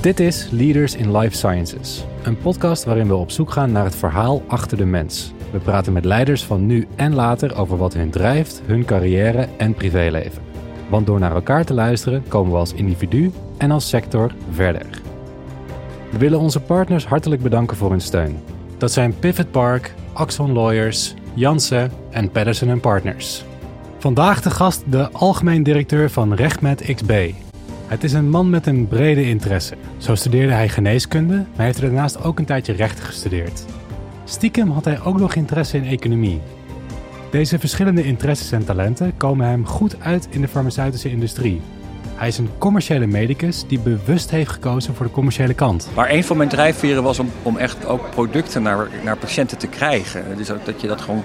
Dit is Leaders in Life Sciences, een podcast waarin we op zoek gaan naar het verhaal achter de mens. We praten met leiders van nu en later over wat hun drijft, hun carrière en privéleven. Want door naar elkaar te luisteren komen we als individu en als sector verder. We willen onze partners hartelijk bedanken voor hun steun. Dat zijn Pivot Park, Axon Lawyers, Jansen en Patterson Partners. Vandaag de gast de algemeen directeur van RechtMed XB. Het is een man met een brede interesse. Zo studeerde hij geneeskunde, maar heeft er daarnaast ook een tijdje rechten gestudeerd. Stiekem had hij ook nog interesse in economie. Deze verschillende interesses en talenten komen hem goed uit in de farmaceutische industrie. Hij is een commerciële medicus die bewust heeft gekozen voor de commerciële kant. Maar een van mijn drijfveren was om, om echt ook producten naar, naar patiënten te krijgen. Dus ook dat, je dat, gewoon,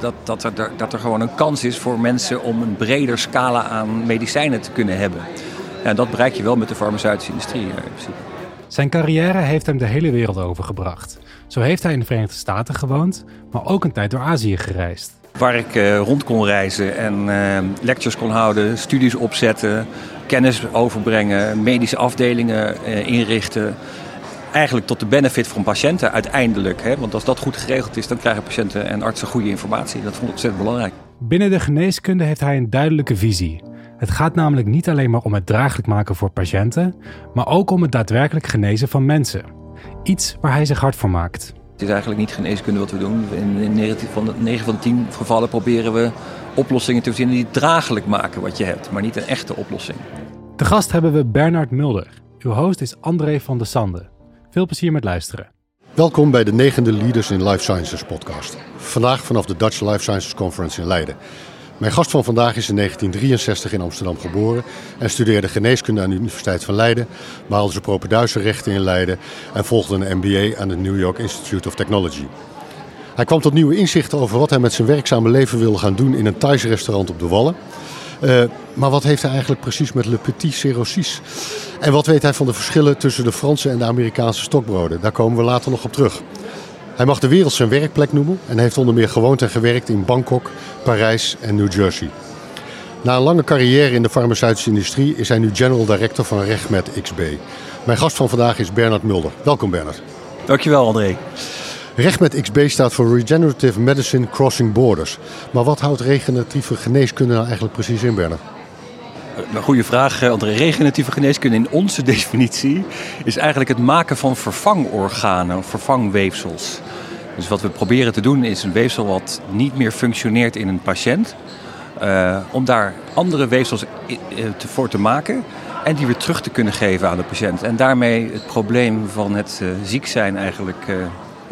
dat, dat, er, dat er gewoon een kans is voor mensen om een breder scala aan medicijnen te kunnen hebben. En dat bereik je wel met de farmaceutische industrie in principe. Zijn carrière heeft hem de hele wereld overgebracht. Zo heeft hij in de Verenigde Staten gewoond, maar ook een tijd door Azië gereisd. Waar ik uh, rond kon reizen en uh, lectures kon houden, studies opzetten, kennis overbrengen, medische afdelingen uh, inrichten. Eigenlijk tot de benefit van patiënten uiteindelijk. Hè? Want als dat goed geregeld is, dan krijgen patiënten en artsen goede informatie. Dat vond ik ontzettend belangrijk. Binnen de geneeskunde heeft hij een duidelijke visie. Het gaat namelijk niet alleen maar om het draaglijk maken voor patiënten, maar ook om het daadwerkelijk genezen van mensen. Iets waar hij zich hard voor maakt. Het is eigenlijk niet geneeskunde wat we doen. In 9 van de, 9 van de 10 gevallen proberen we oplossingen te verzinnen die draaglijk maken wat je hebt, maar niet een echte oplossing. Te gast hebben we Bernard Mulder. Uw host is André van der Sande. Veel plezier met luisteren. Welkom bij de negende Leaders in Life Sciences podcast. Vandaag vanaf de Dutch Life Sciences Conference in Leiden. Mijn gast van vandaag is in 1963 in Amsterdam geboren en studeerde geneeskunde aan de Universiteit van Leiden, behaalde zijn propenduizenrechten in Leiden en volgde een MBA aan het New York Institute of Technology. Hij kwam tot nieuwe inzichten over wat hij met zijn werkzame leven wilde gaan doen in een Thaise restaurant op de Wallen. Uh, maar wat heeft hij eigenlijk precies met Le Petit Cirrhosis? En wat weet hij van de verschillen tussen de Franse en de Amerikaanse stokbroden? Daar komen we later nog op terug. Hij mag de wereld zijn werkplek noemen en heeft onder meer gewoond en gewerkt in Bangkok, Parijs en New Jersey. Na een lange carrière in de farmaceutische industrie is hij nu General Director van RegMed XB. Mijn gast van vandaag is Bernard Mulder. Welkom Bernard. Dankjewel André. RegMed XB staat voor Regenerative Medicine Crossing Borders. Maar wat houdt regeneratieve geneeskunde nou eigenlijk precies in, Bernard? Een goede vraag, André. Regeneratieve geneeskunde in onze definitie is eigenlijk het maken van vervangorganen vervangweefsels. Dus wat we proberen te doen is een weefsel wat niet meer functioneert in een patiënt. Uh, om daar andere weefsels voor te maken en die weer terug te kunnen geven aan de patiënt. En daarmee het probleem van het uh, ziek zijn eigenlijk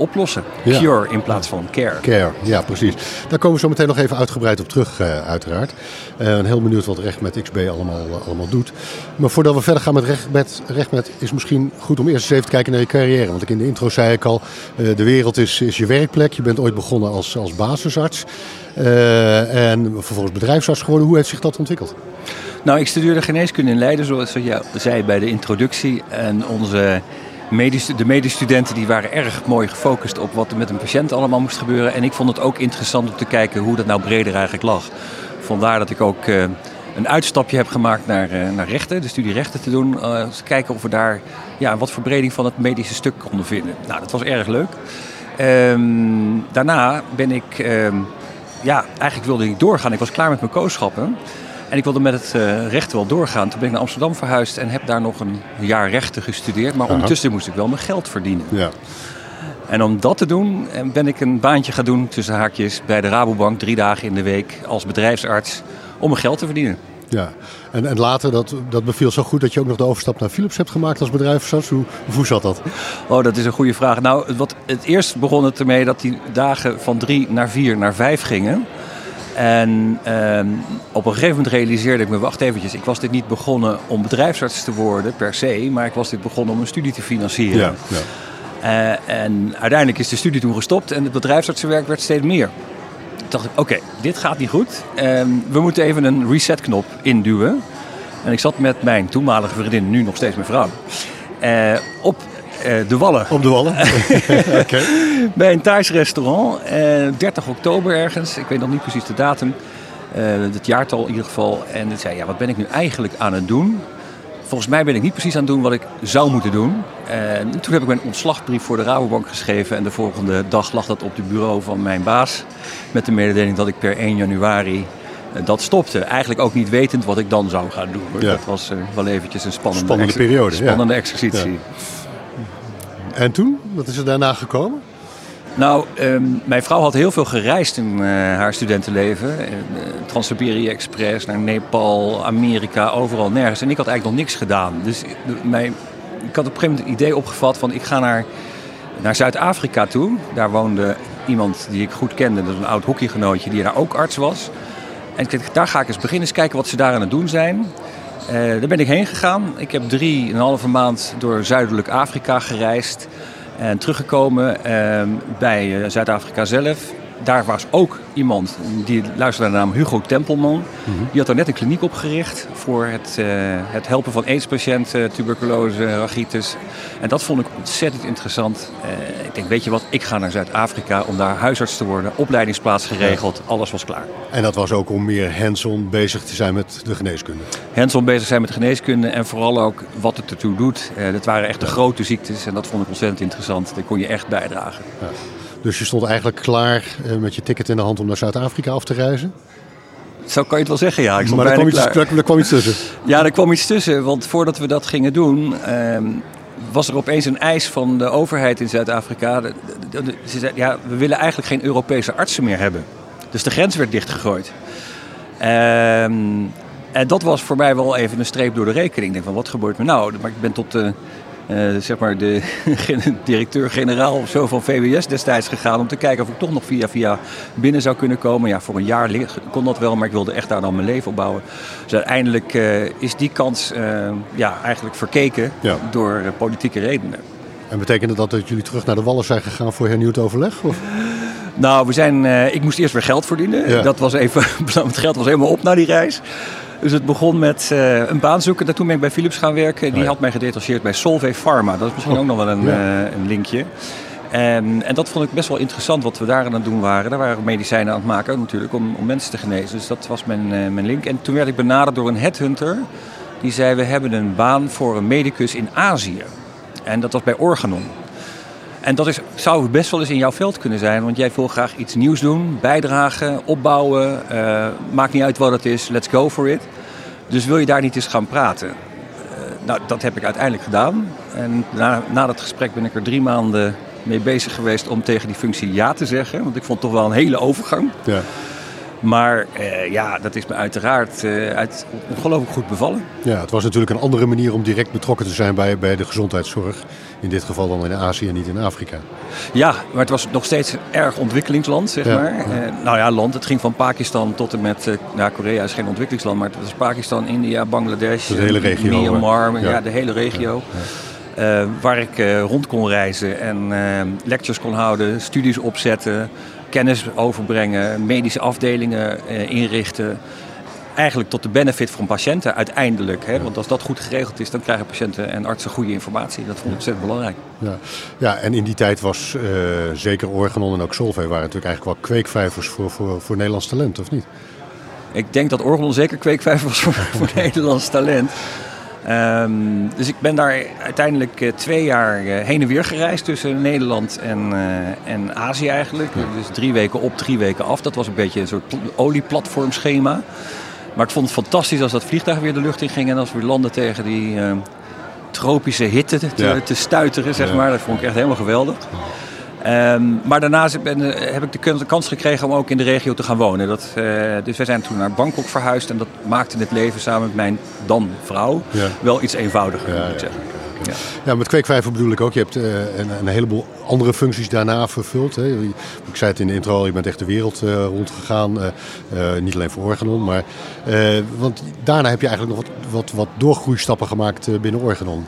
oplossen. Ja. Cure in plaats van care. Care, ja precies. Daar komen we zo meteen nog even uitgebreid op terug uh, uiteraard. Uh, heel benieuwd wat Recht met XB allemaal, uh, allemaal doet. Maar voordat we verder gaan met Recht met, Recht met is misschien goed om eerst eens even te kijken naar je carrière. Want ik in de intro zei ik al, de wereld is, is je werkplek. Je bent ooit begonnen als, als basisarts. en vervolgens bedrijfsarts geworden. Hoe heeft zich dat ontwikkeld? Nou, ik studeerde geneeskunde in Leiden, zoals je zei bij de introductie. En onze Medisch, de medestudenten die waren erg mooi gefocust op wat er met een patiënt allemaal moest gebeuren. En ik vond het ook interessant om te kijken hoe dat nou breder eigenlijk lag. Vandaar dat ik ook uh, een uitstapje heb gemaakt naar, uh, naar rechten, de studie rechten te doen. Uh, kijken of we daar ja, wat verbreding van het medische stuk konden vinden. Nou, dat was erg leuk. Um, daarna ben ik, um, ja, eigenlijk wilde ik doorgaan. Ik was klaar met mijn kooschappen. En ik wilde met het uh, rechten wel doorgaan. Toen ben ik naar Amsterdam verhuisd en heb daar nog een jaar rechten gestudeerd. Maar ondertussen moest ik wel mijn geld verdienen. Ja. En om dat te doen ben ik een baantje gaan doen tussen haakjes bij de Rabobank. Drie dagen in de week als bedrijfsarts om mijn geld te verdienen. Ja, en, en later, dat, dat beviel zo goed dat je ook nog de overstap naar Philips hebt gemaakt als bedrijfsarts. Hoe, hoe zat dat? Oh, dat is een goede vraag. Nou, wat, het eerst begon het ermee dat die dagen van drie naar vier naar vijf gingen. En uh, op een gegeven moment realiseerde ik me, wacht eventjes, ik was dit niet begonnen om bedrijfsarts te worden per se, maar ik was dit begonnen om een studie te financieren. Ja, ja. Uh, en uiteindelijk is de studie toen gestopt en het bedrijfsartsenwerk werd steeds meer. Toen dacht ik, oké, okay, dit gaat niet goed. Uh, we moeten even een resetknop induwen. En ik zat met mijn toenmalige vriendin, nu nog steeds mijn vrouw, uh, op de Wallen. Op de Wallen? okay. Bij een Thais restaurant. Uh, 30 oktober ergens. Ik weet nog niet precies de datum. Uh, het jaartal in ieder geval. En ik zei, ja, wat ben ik nu eigenlijk aan het doen? volgens mij ben ik niet precies aan het doen wat ik zou moeten doen. En toen heb ik mijn ontslagbrief voor de Rabobank geschreven. En de volgende dag lag dat op het bureau van mijn baas. Met de mededeling dat ik per 1 januari eh, dat stopte. Eigenlijk ook niet wetend wat ik dan zou gaan doen. Ja. Dat was eh, wel eventjes een spannende, Spannende periode, ja. Spannende exercitie. Ja. En toen? Wat is er daarna gekomen? Nou, ehm, mijn vrouw had heel veel gereisd in eh, haar studentenleven. Eh, Trans-Siberië Express, naar Nepal, Amerika, overal nergens. En ik had eigenlijk nog niks gedaan. Dus mijn, ik had op een gegeven moment het idee opgevat van ik ga naar, naar Zuid-Afrika toe. Daar woonde iemand die ik goed kende, dat is een oud hockeygenootje die daar ook arts was. En ik dacht, daar ga ik eens beginnen, eens kijken wat ze daar aan het doen zijn. Eh, daar ben ik heen gegaan. Ik heb drie en halve maand door Zuidelijk Afrika gereisd. En teruggekomen eh, bij eh, Zuid-Afrika zelf. Daar was ook iemand die luisterde naar de naam Hugo Tempelman. Die had daar net een kliniek opgericht voor het, eh, het helpen van aidspatiënten, tuberculose, rachitis. En dat vond ik ontzettend interessant. Eh, ik denk, weet je wat, ik ga naar Zuid-Afrika om daar huisarts te worden. Opleidingsplaats geregeld, alles was klaar. En dat was ook om meer hands-on bezig te zijn met de geneeskunde. hands-on bezig zijn met geneeskunde en vooral ook wat het ertoe doet. Eh, dat waren echt de grote ziektes en dat vond ik ontzettend interessant. Daar kon je echt bijdragen. Dus je stond eigenlijk klaar eh, met je ticket in de hand om naar Zuid-Afrika af te reizen. Zo kan je het wel zeggen, ja. Ik stond maar er kwam, iets, er, kwam iets tussen. Ja, er kwam iets tussen, want voordat we dat gingen doen... ehm, was er opeens een eis van de overheid in Zuid-Afrika. Ze zei, ja, we willen eigenlijk geen Europese artsen meer hebben. Dus de grens werd dichtgegooid. Ehm, en dat was voor mij wel even een streep door de rekening. Ik denk van, wat gebeurt er nou? Maar ik ben tot eh, zeg maar de directeur-generaal of zo van VWS destijds gegaan... om te kijken of ik toch nog via via binnen zou kunnen komen. Ja, voor een jaar kon dat wel, maar ik wilde echt daar dan mijn leven op bouwen. Dus uiteindelijk eh, is die kans eh, ja, eigenlijk verkeken Ja. door eh, politieke redenen. En betekende dat dat jullie terug naar de Wallen zijn gegaan voor hernieuwd overleg? Of? Nou, we zijn, eh, ik moest eerst weer geld verdienen. Ja. Dat was even, het geld was helemaal op na die reis. Dus het begon met eh, een baan zoeken. Daartoe ben ik bij Philips gaan werken. Die Oh ja. had mij gedetacheerd bij Solvay Pharma. Dat is misschien ook nog wel een, Ja. eh, een linkje. En, en dat vond ik best wel interessant wat we daar aan het doen waren. Daar waren we medicijnen aan het maken natuurlijk om, om mensen te genezen. Dus dat was mijn, eh, mijn link. En toen werd ik benaderd door een headhunter. Die zei, we hebben een baan voor een medicus in Azië. En dat was bij Organon. En dat is, zou best wel eens in jouw veld kunnen zijn, want jij wil graag iets nieuws doen, bijdragen, opbouwen. eh, maakt niet uit wat het is, let's go for it. Dus wil je daar niet eens gaan praten? Eh, nou, dat heb ik uiteindelijk gedaan. En na, na dat gesprek ben ik er drie maanden mee bezig geweest om tegen die functie ja te zeggen. Want ik vond het toch wel een hele overgang. Ja. Maar eh, ja, dat is me uiteraard eh, uit, ongelooflijk goed bevallen. ja, het was natuurlijk een andere manier om direct betrokken te zijn bij, bij de gezondheidszorg. In dit geval dan in Azië en niet in Afrika. Ja, maar het was nog steeds een erg ontwikkelingsland, zeg Ja, maar. ja. Eh, nou ja, land. Het ging van Pakistan tot en met... nou, Korea is geen ontwikkelingsland, maar het was Pakistan, India, Bangladesh... De hele regio, Myanmar, ja. Ja. de hele regio. Waar ik rond kon reizen en lectures kon houden, studies opzetten... kennis overbrengen, medische afdelingen eh, inrichten... Eigenlijk tot de benefit van patiënten uiteindelijk. Hè? Want als dat goed geregeld is, dan krijgen patiënten en artsen goede informatie. Dat vond ik ontzettend belangrijk. Ja. ja, en in die tijd was eh, zeker Organon en ook Solvay waren natuurlijk eigenlijk wel kweekvijvers voor, voor, voor Nederlands talent, of niet? Ik denk dat Orgelon zeker kweekvijver was voor, voor Nederlands talent. Ehm, dus ik ben daar uiteindelijk eh, twee jaar eh, heen en weer gereisd tussen Nederland en, eh, en Azië eigenlijk. Dus drie weken op, drie weken af. Dat was een beetje een soort pl- olieplatformschema. Maar ik vond het fantastisch als dat vliegtuig weer de lucht in ging en als we weer landen tegen die eh, tropische hitte te, Ja. te stuiteren, zeg maar. Dat vond ik echt helemaal geweldig. Ehm, maar daarnaast ben, eh, heb ik de kun- de kans gekregen om ook in de regio te gaan wonen. Dat, eh, dus wij zijn toen naar Bangkok verhuisd en dat maakte het leven samen met mijn dan vrouw Ja. wel iets eenvoudiger, Ja, moet ik zeggen. Ja. Ja, met kweekvijver bedoel ik ook. Je hebt eh, een, een heleboel andere functies daarna vervuld. Hè. Ik zei het in de intro al, je bent echt de wereld eh, rondgegaan. eh, eh, niet alleen voor Organon, maar... eh, want daarna heb je eigenlijk nog wat, wat, wat doorgroeistappen gemaakt eh, binnen Organon.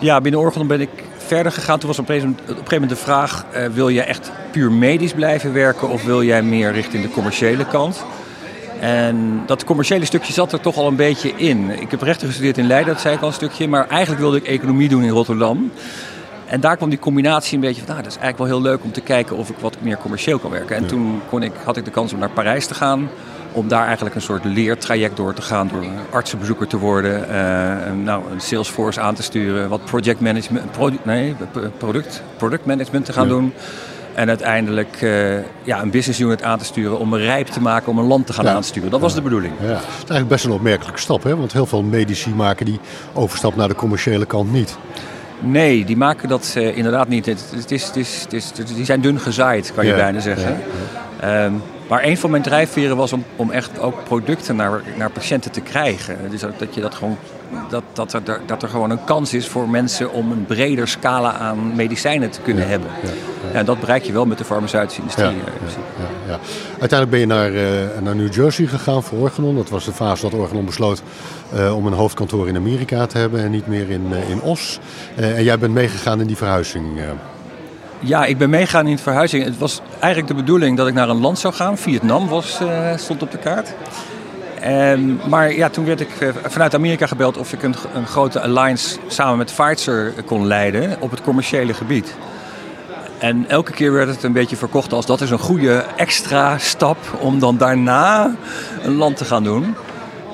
Ja, binnen Organon ben ik verder gegaan. Toen was op een gegeven moment, de vraag... eh, wil je echt puur medisch blijven werken of wil jij meer richting de commerciële kant? En dat commerciële stukje zat er toch al een beetje in. Ik heb rechten gestudeerd in Leiden, dat zei ik al een stukje. Maar eigenlijk wilde ik economie doen in Rotterdam. En daar kwam die combinatie een beetje van... Nou, dat is eigenlijk wel heel leuk om te kijken of ik wat meer commercieel kan werken. En toen kon ik, had ik de kans om naar Parijs te gaan... om daar eigenlijk een soort leertraject door te gaan. Door artsenbezoeker te worden. Uh, nou, een Salesforce aan te sturen. Wat project management, produ nee, product, product management te gaan doen. En uiteindelijk uh, ja, een business unit aan te sturen om een rijp te maken om een land te gaan aansturen. Dat was de bedoeling. Ja. Het is eigenlijk best een opmerkelijke stap, hè? want heel veel medici maken die overstap naar de commerciële kant niet. Nee, die maken dat uh, inderdaad niet. Het, het, is, het, is, het, is, die zijn dun gezaaid, kan je bijna zeggen. Um, maar een van mijn drijfveren was om, om echt ook producten naar, naar patiënten te krijgen. Dus dat je dat gewoon dat, dat, er, dat er gewoon een kans is voor mensen om een breder scala aan medicijnen te kunnen hebben. Ja, ja, en dat bereik je wel met de farmaceutische industrie. Ja, Uiteindelijk ben je naar, uh, naar New Jersey gegaan voor Organon. Dat was de fase dat Organon besloot uh, om een hoofdkantoor in Amerika te hebben en niet meer in, uh, in Os. en jij bent meegegaan in die verhuizing. Ja, ik ben meegegaan in het verhuizing. Het was eigenlijk de bedoeling dat ik naar een land zou gaan. Vietnam was, stond op de kaart. Um, maar ja, toen werd ik uh, vanuit Amerika gebeld of ik een, een, grote alliance samen met Pfizer kon leiden op het commerciële gebied. En elke keer werd het een beetje verkocht als dat is een goede extra stap om dan daarna een land te gaan doen.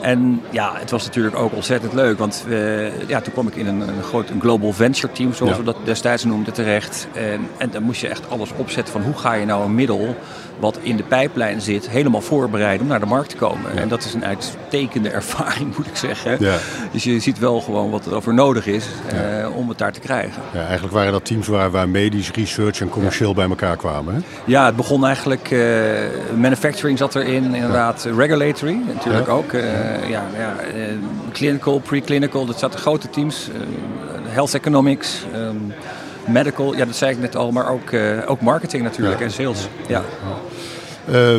En ja, het was natuurlijk ook ontzettend leuk. Want uh, ja, toen kwam ik in een, een groot een global venture team, zoals we dat destijds noemden, terecht. En, en dan moest je echt alles opzetten van hoe ga je nou een middel wat in de pijplijn zit, helemaal voorbereiden om naar de markt te komen. En dat is een uitstekende ervaring, moet ik zeggen. Ja. Dus je ziet wel gewoon wat er over nodig is uh, om het daar te krijgen. Ja, eigenlijk waren dat teams waar, waar medisch, research en commercieel bij elkaar kwamen. Hè? Ja, het begon eigenlijk, uh, manufacturing zat erin, inderdaad, regulatory natuurlijk ook. Uh, ja, ja clinical, preclinical, dat zaten grote teams. health economics. Um, medical, ja, dat zei ik net al, maar ook, ook marketing natuurlijk en sales. Ja. Uh,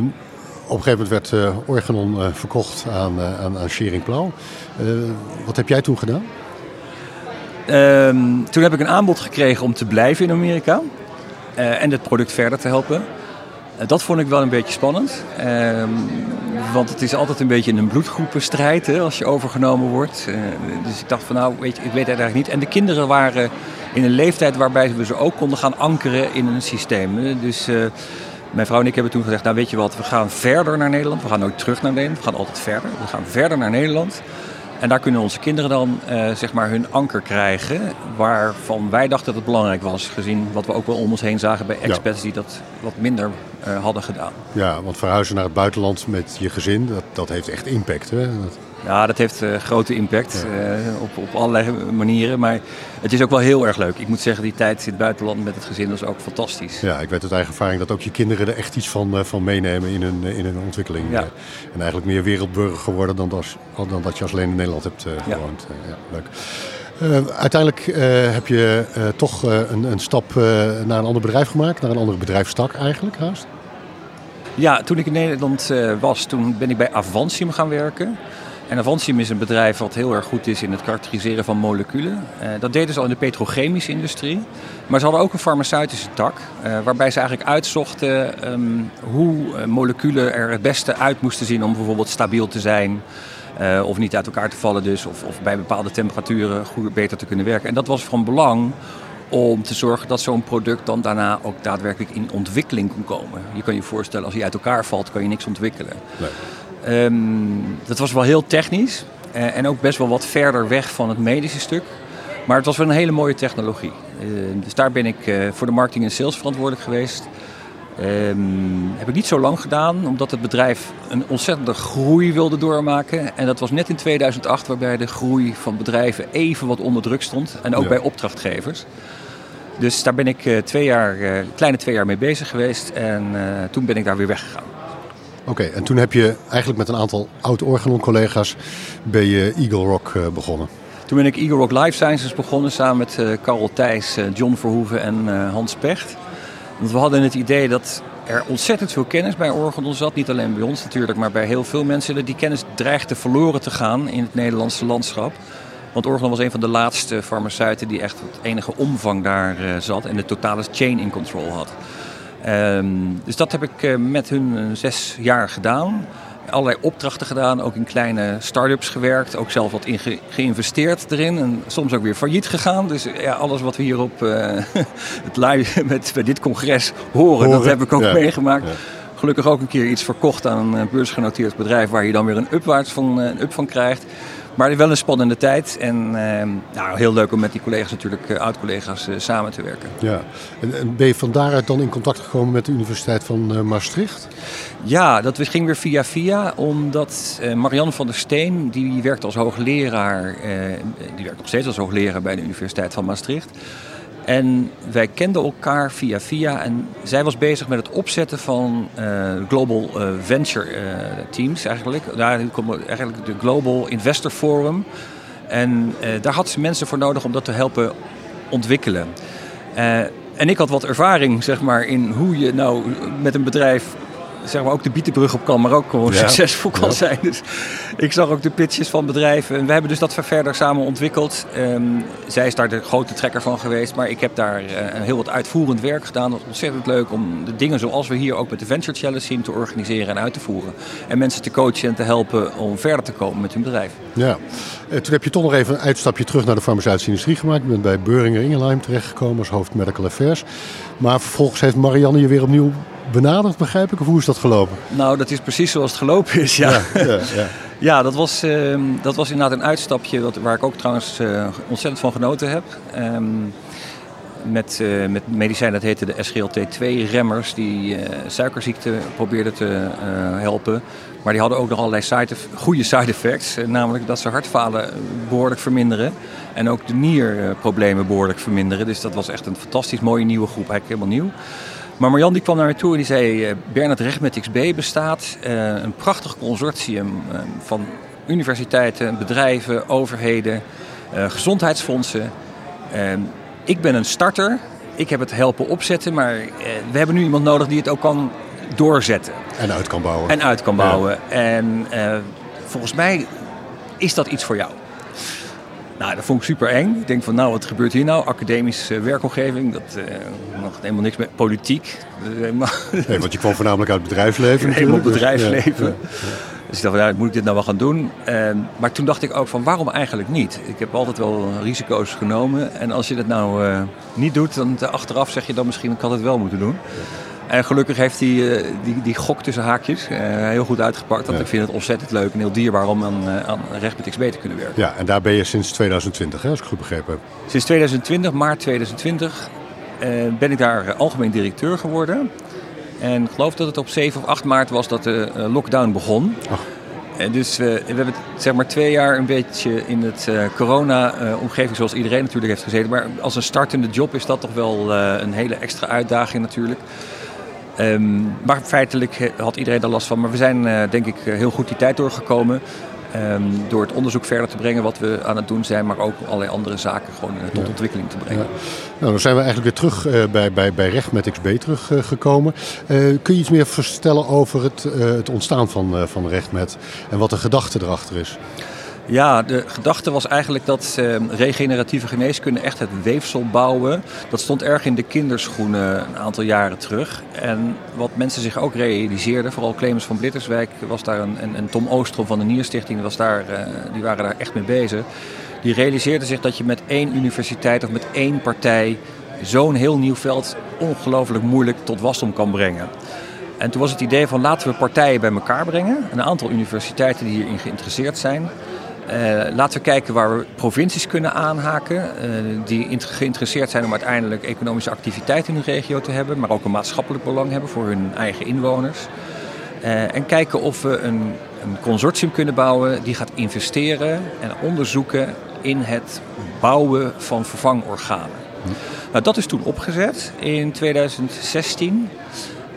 op een gegeven moment werd Organon verkocht aan, aan, aan Schering Plau. wat heb jij toen gedaan? Um, toen heb ik een aanbod gekregen om te blijven in Amerika en het product verder te helpen. Dat vond ik wel een beetje spannend. Ehm, want het is altijd een beetje een bloedgroepenstrijd hè, als je overgenomen wordt. dus ik dacht van nou, weet je, ik weet het eigenlijk niet. En de kinderen waren in een leeftijd waarbij we ze ook konden gaan ankeren in een systeem. Dus uh, mijn vrouw en ik hebben toen gezegd, nou weet je wat, we gaan verder naar Nederland. We gaan nooit terug naar Nederland, we gaan altijd verder. We gaan verder naar Nederland. En daar kunnen onze kinderen dan uh, zeg maar hun anker krijgen. Waarvan wij dachten dat het belangrijk was. Gezien wat we ook wel om ons heen zagen bij expats die dat wat minder uh, hadden gedaan. Ja, want verhuizen naar het buitenland met je gezin, dat, dat heeft echt impact. Hè? Dat... Ja, dat heeft uh, grote impact uh, op, op allerlei manieren. Maar het is ook wel heel erg leuk. Ik moet zeggen, die tijd in het buitenland met het gezin was ook fantastisch. Ja, ik weet uit eigen ervaring dat ook je kinderen er echt iets van, uh, van meenemen in hun, in hun ontwikkeling. Ja. en eigenlijk meer wereldburger geworden dan, als, dan dat je als alleen in Nederland hebt gewoond. Ja. leuk. uiteindelijk heb je toch een, een stap naar een ander bedrijf gemaakt, naar een andere bedrijfstak eigenlijk haast. Ja, toen ik in Nederland was, toen ben ik bij Avantium gaan werken. En Avantium is een bedrijf wat heel erg goed is in het karakteriseren van moleculen. Uh, dat deden ze al in de petrochemische industrie. Maar ze hadden ook een farmaceutische tak, uh, waarbij ze eigenlijk uitzochten um, hoe uh, moleculen er het beste uit moesten zien om bijvoorbeeld stabiel te zijn. of niet uit elkaar te vallen dus, of, of bij bepaalde temperaturen goed, beter te kunnen werken. En dat was van belang om te zorgen dat zo'n product dan daarna ook daadwerkelijk in ontwikkeling kon komen. Je kan je voorstellen, als hij uit elkaar valt, kan je niks ontwikkelen. Nee. Um, dat was wel heel technisch uh, en ook best wel wat verder weg van het medische stuk. Maar het was wel een hele mooie technologie. Uh, dus daar ben ik uh, voor de marketing en sales verantwoordelijk geweest. Um, heb ik niet zo lang gedaan, omdat het bedrijf een ontzettende groei wilde doormaken. En dat was net in 2008, waarbij de groei van bedrijven even wat onder druk stond. En ook ja. bij opdrachtgevers. Dus daar ben ik twee jaar, kleine twee jaar mee bezig geweest. En toen ben ik daar weer weggegaan. Oké, en toen heb je eigenlijk met een aantal oud-Organon-collega's ben je Eagle Rock uh, begonnen. Toen ben ik Eagle Rock Life Sciences begonnen samen met uh, Karel Thijs, John Verhoeven en Hans Pecht. Want we hadden het idee dat er ontzettend veel kennis bij Organon zat. Niet alleen bij ons natuurlijk, maar bij heel veel mensen. Die kennis dreigde verloren te gaan in het Nederlandse landschap. Want Organon was een van de laatste farmaceuten die echt het enige omvang daar zat en de totale chain in control had. Um, dus dat heb ik uh, met hun uh, zes jaar gedaan. Allerlei opdrachten gedaan, ook in kleine start-ups gewerkt. Ook zelf wat in ge geïnvesteerd erin. En soms ook weer failliet gegaan. Dus ja, alles wat we hier op uh, het live met, bij dit congres horen, horen. dat heb ik ook ja. meegemaakt. Ja. gelukkig ook een keer iets verkocht aan een beursgenoteerd bedrijf waar je dan weer een upwaarts van, een up van krijgt. Maar wel een spannende tijd. En uh, nou, heel leuk om met die collega's natuurlijk, uh, oud-collega's, uh, samen te werken. Ja, en, en, ben je van daaruit dan in contact gekomen met de Universiteit van Maastricht? Ja, dat ging weer via via. Omdat Marianne van der Steen, die werkt als hoogleraar, die werkt nog steeds als hoogleraar bij de Universiteit van Maastricht. En wij kenden elkaar via via. En zij was bezig met het opzetten van uh, Global uh, Venture uh, Teams eigenlijk. Daar komt eigenlijk de Global Investor Forum. En daar had ze mensen voor nodig om dat te helpen ontwikkelen. en ik had wat ervaring zeg maar, in hoe je nou met een bedrijf zeg maar, ook de bietenbrug op kan, maar ook gewoon succesvol kan zijn. Dus ik zag ook de pitches van bedrijven. En we hebben dus dat verder samen ontwikkeld. Um, zij is daar de grote trekker van geweest, maar ik heb daar uh, heel wat uitvoerend werk gedaan. Dat was ontzettend leuk om de dingen zoals we hier ook met de Venture Challenge zien te organiseren en uit te voeren. En mensen te coachen en te helpen om verder te komen met hun bedrijf. Ja, uh, toen heb je toch nog even een uitstapje terug naar de farmaceutische industrie gemaakt. Je bent bij Boehringer Ingelheim terechtgekomen als hoofd Medical Affairs. Maar vervolgens heeft Marianne je weer opnieuw benaderd, begrijp ik? Of hoe is dat gelopen? Nou, dat is precies zoals het gelopen is, ja. Ja, ja, ja. ja dat, was, uh, dat was inderdaad een uitstapje wat, waar ik ook trouwens uh, ontzettend van genoten heb. Um, met, uh, met medicijnen, dat heette de SGLT2-remmers, die suikerziekte probeerden te helpen. Maar die hadden ook nog allerlei side goede side effects. namelijk dat ze hartfalen behoorlijk verminderen. En ook de nierproblemen behoorlijk verminderen. Dus dat was echt een fantastisch mooie nieuwe groep, eigenlijk helemaal nieuw. Maar Marjan die kwam naar mij toe en die zei... Uh, Bernard Recht met XB bestaat uh, een prachtig consortium uh, van universiteiten, bedrijven, overheden, gezondheidsfondsen. ik ben een starter. Ik heb het helpen opzetten, maar we hebben nu iemand nodig die het ook kan doorzetten. En uit kan bouwen. En uit kan bouwen. Ja. En volgens mij is dat iets voor jou. Nou, dat vond ik super eng. Ik denk van, nou, wat gebeurt hier nou? Academische werkomgeving, dat uh, nog helemaal niks met politiek. Nee, want je kwam voornamelijk uit het bedrijfsleven Helemaal bedrijfsleven. Ja. Dus ik dacht van, ja, moet ik dit nou wel gaan doen? Uh, maar toen dacht ik ook van, waarom eigenlijk niet? Ik heb altijd wel risico's genomen. En als je dat nou uh, niet doet, dan achteraf zeg je dan misschien, ik had het wel moeten doen. En gelukkig heeft hij uh, die, die gok tussen haakjes uh, heel goed uitgepakt. Want ja. ik vind het ontzettend leuk en heel dierbaar om aan, uh, aan recht met XB te kunnen werken. Ja, en daar ben je sinds 2020, hè, als ik goed begrepen heb. Sinds 2020, maart 2020, ben ik daar algemeen directeur geworden. En ik geloof dat het op 7 of 8 maart was dat de lockdown begon. Ach. En dus we hebben zeg maar twee jaar een beetje in het corona-omgeving, zoals iedereen natuurlijk heeft gezeten. Maar als een startende job is dat toch wel een hele extra uitdaging natuurlijk. Um, maar feitelijk had iedereen daar last van. Maar we zijn uh, denk ik heel goed die tijd doorgekomen. Um, door het onderzoek verder te brengen wat we aan het doen zijn, maar ook allerlei andere zaken gewoon uh, tot ja. ontwikkeling te brengen. Ja. Nou, dan zijn we eigenlijk weer terug uh, bij, bij, bij Recht met XB teruggekomen. kun je iets meer vertellen over het, het ontstaan van, van Recht met en wat de gedachte erachter is? Ja, de gedachte was eigenlijk dat uh, regeneratieve geneeskunde echt het weefsel bouwen. Dat stond erg in de kinderschoenen een aantal jaren terug. En wat mensen zich ook realiseerden, vooral Clemens van Blitterswijk was daar een, en, Tom Oostrom van de Nierstichting, was daar, uh, die waren daar echt mee bezig. Die realiseerden zich dat je met één universiteit of met één partij zo'n heel nieuw veld ongelooflijk moeilijk tot wasdom kan brengen. En toen was het idee van laten we partijen bij elkaar brengen. Een aantal universiteiten die hierin geïnteresseerd zijn. Uh, laten we kijken waar we provincies kunnen aanhaken. Uh, die geïnteresseerd zijn om uiteindelijk economische activiteit in hun regio te hebben. Maar ook een maatschappelijk belang hebben voor hun eigen inwoners. Uh, en kijken of we een, een, consortium kunnen bouwen die gaat investeren en onderzoeken in het bouwen van vervangorganen. Nou, dat is toen opgezet in 2016.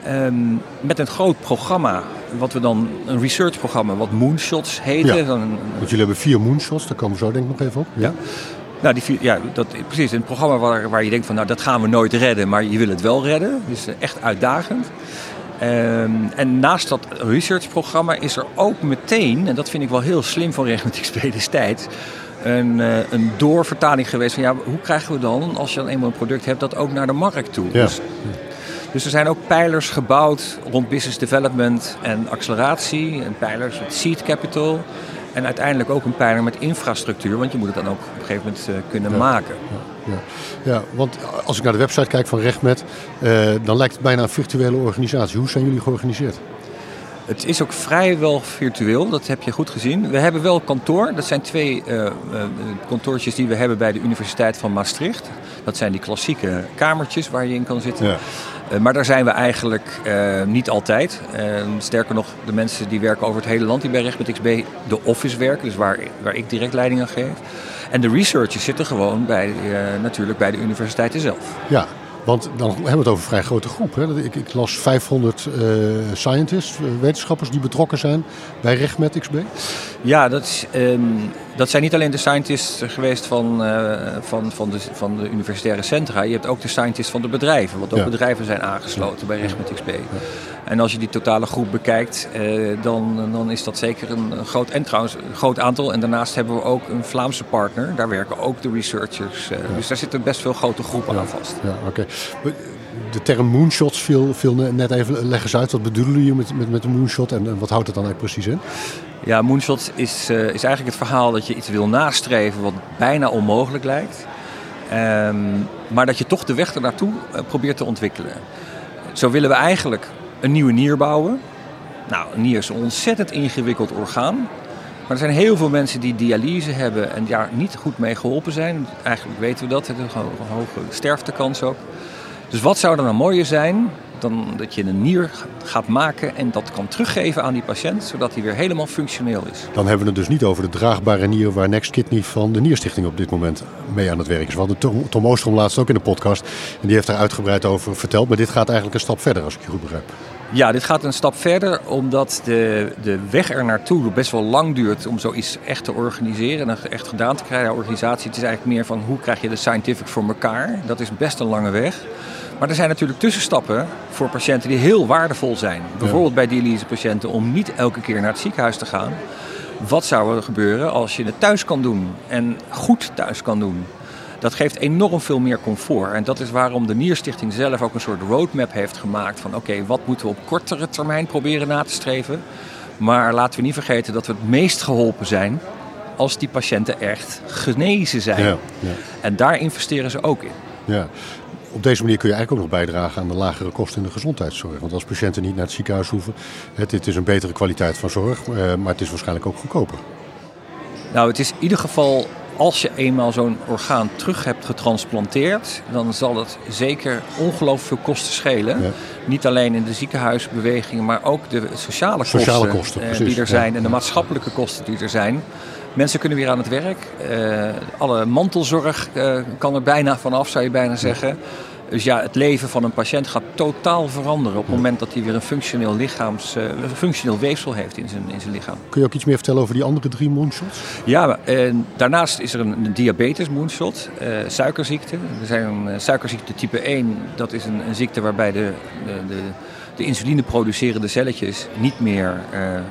Um, met een groot programma, wat we dan een research-programma, wat Moonshots heette. Ja, dan, want jullie hebben vier Moonshots, daar komen we zo denk ik nog even op. Ja. Nou, die vier, ja, dat, precies. Een programma waar, waar je denkt van, nou, dat gaan we nooit redden, maar je wil het wel redden. Dus echt uitdagend. Um, en naast dat research-programma is er ook meteen, en dat vind ik wel heel slim van Recht XP destijds, een, uh, een doorvertaling geweest van ja, hoe krijgen we dan, als je dan eenmaal een product hebt, dat ook naar de markt toe? Ja. Dus, dus er zijn ook pijlers gebouwd rond business development en acceleratie. En pijlers met seed capital. En uiteindelijk ook een pijler met infrastructuur, want je moet het dan ook op een gegeven moment uh, kunnen maken. Ja, ja. ja, want als ik naar de website kijk van Rechtmet, uh, dan lijkt het bijna een virtuele organisatie. Hoe zijn jullie georganiseerd? Het is ook vrijwel virtueel, dat heb je goed gezien. We hebben wel kantoor. Dat zijn twee uh, kantoortjes die we hebben bij de Universiteit van Maastricht. Dat zijn die klassieke kamertjes waar je in kan zitten. Uh, maar daar zijn we eigenlijk niet altijd. sterker nog, de mensen die werken over het hele land die bij Recht met XB de office werken, dus waar, waar ik direct leiding aan geef. En de researchers zitten gewoon bij, natuurlijk bij de universiteiten zelf. Ja, want dan hebben we het over een vrij grote groep. Hè. Ik, ik, las 500 uh, scientists, wetenschappers die betrokken zijn bij RegMed XB. Ja, dat, is, um, dat zijn niet alleen de scientists geweest van, uh, van, van, de, van de universitaire centra. Je hebt ook de scientists van de bedrijven. Want ook ja. bedrijven zijn aangesloten bij RegMed XB. Ja. En als je die totale groep bekijkt, uh, dan, dan is dat zeker een, een groot, en trouwens, een groot aantal. En daarnaast hebben we ook een Vlaamse partner. Daar werken ook de researchers. Uh, ja. Dus daar zitten best veel grote groepen aan vast. Ja, oké. Okay. De term moonshots viel, net even. Leg eens uit, wat bedoelen jullie met, met, met een moonshot en, wat houdt het dan eigenlijk precies in? Ja, moonshot is, uh, is eigenlijk het verhaal dat je iets wil nastreven wat bijna onmogelijk lijkt. Um, maar dat je toch de weg ernaartoe uh, probeert te ontwikkelen. Zo willen we eigenlijk een nieuwe nier bouwen. Nou, een nier is een ontzettend ingewikkeld orgaan. Maar er zijn heel veel mensen die dialyse hebben en daar niet goed mee geholpen zijn. Eigenlijk weten we dat, het is een hoge sterftekans ook. Dus wat zou er nou mooier zijn dan dat je een nier gaat maken en dat kan teruggeven aan die patiënt, zodat hij weer helemaal functioneel is. Dan hebben we het dus niet over de draagbare nier waar Next Kidney van de Nierstichting op dit moment mee aan het werk is. We hadden Tom, Tom Oostrom laatst ook in de podcast en die heeft daar uitgebreid over verteld. Maar dit gaat eigenlijk een stap verder, als ik je goed begrijp. Ja, dit gaat een stap verder omdat de, de weg er naartoe best wel lang duurt om zoiets echt te organiseren en echt gedaan te krijgen. Organisatie, het is eigenlijk meer van hoe krijg je de scientific voor elkaar. Dat is best een lange weg. Maar er zijn natuurlijk tussenstappen voor patiënten die heel waardevol zijn. Bijvoorbeeld bij dialysepatiënten om niet elke keer naar het ziekenhuis te gaan. Wat zou er gebeuren als je het thuis kan doen en goed thuis kan doen? Dat geeft enorm veel meer comfort. En dat is waarom de Nierstichting zelf ook een soort roadmap heeft gemaakt van oké, okay, wat moeten we op kortere termijn proberen na te streven. Maar laten we niet vergeten dat we het meest geholpen zijn als die patiënten echt genezen zijn. Ja, ja. En daar investeren ze ook in. Ja. Op deze manier kun je eigenlijk ook nog bijdragen aan de lagere kosten in de gezondheidszorg. Want als patiënten niet naar het ziekenhuis hoeven, het, het is een betere kwaliteit van zorg, maar het is waarschijnlijk ook goedkoper. Nou, het is in ieder geval als je eenmaal zo'n orgaan terug hebt getransplanteerd, dan zal het zeker ongelooflijk veel kosten schelen. Ja. Niet alleen in de ziekenhuisbewegingen, maar ook de sociale, sociale kosten, eh, die er zijn en de maatschappelijke kosten die er zijn. Mensen kunnen weer aan het werk. Uh, alle mantelzorg uh, kan er bijna vanaf, zou je bijna zeggen. Dus ja, het leven van een patiënt gaat totaal veranderen op het moment dat hij weer een functioneel, lichaams, uh, een functioneel weefsel heeft in zijn, in zijn lichaam. Kun je ook iets meer vertellen over die andere drie moonshots? Ja, en daarnaast is er een, diabetes moonshot, suikerziekte. Er zijn een suikerziekte type 1, dat is een, een ziekte waarbij de, de, de, de insuline producerende celletjes niet meer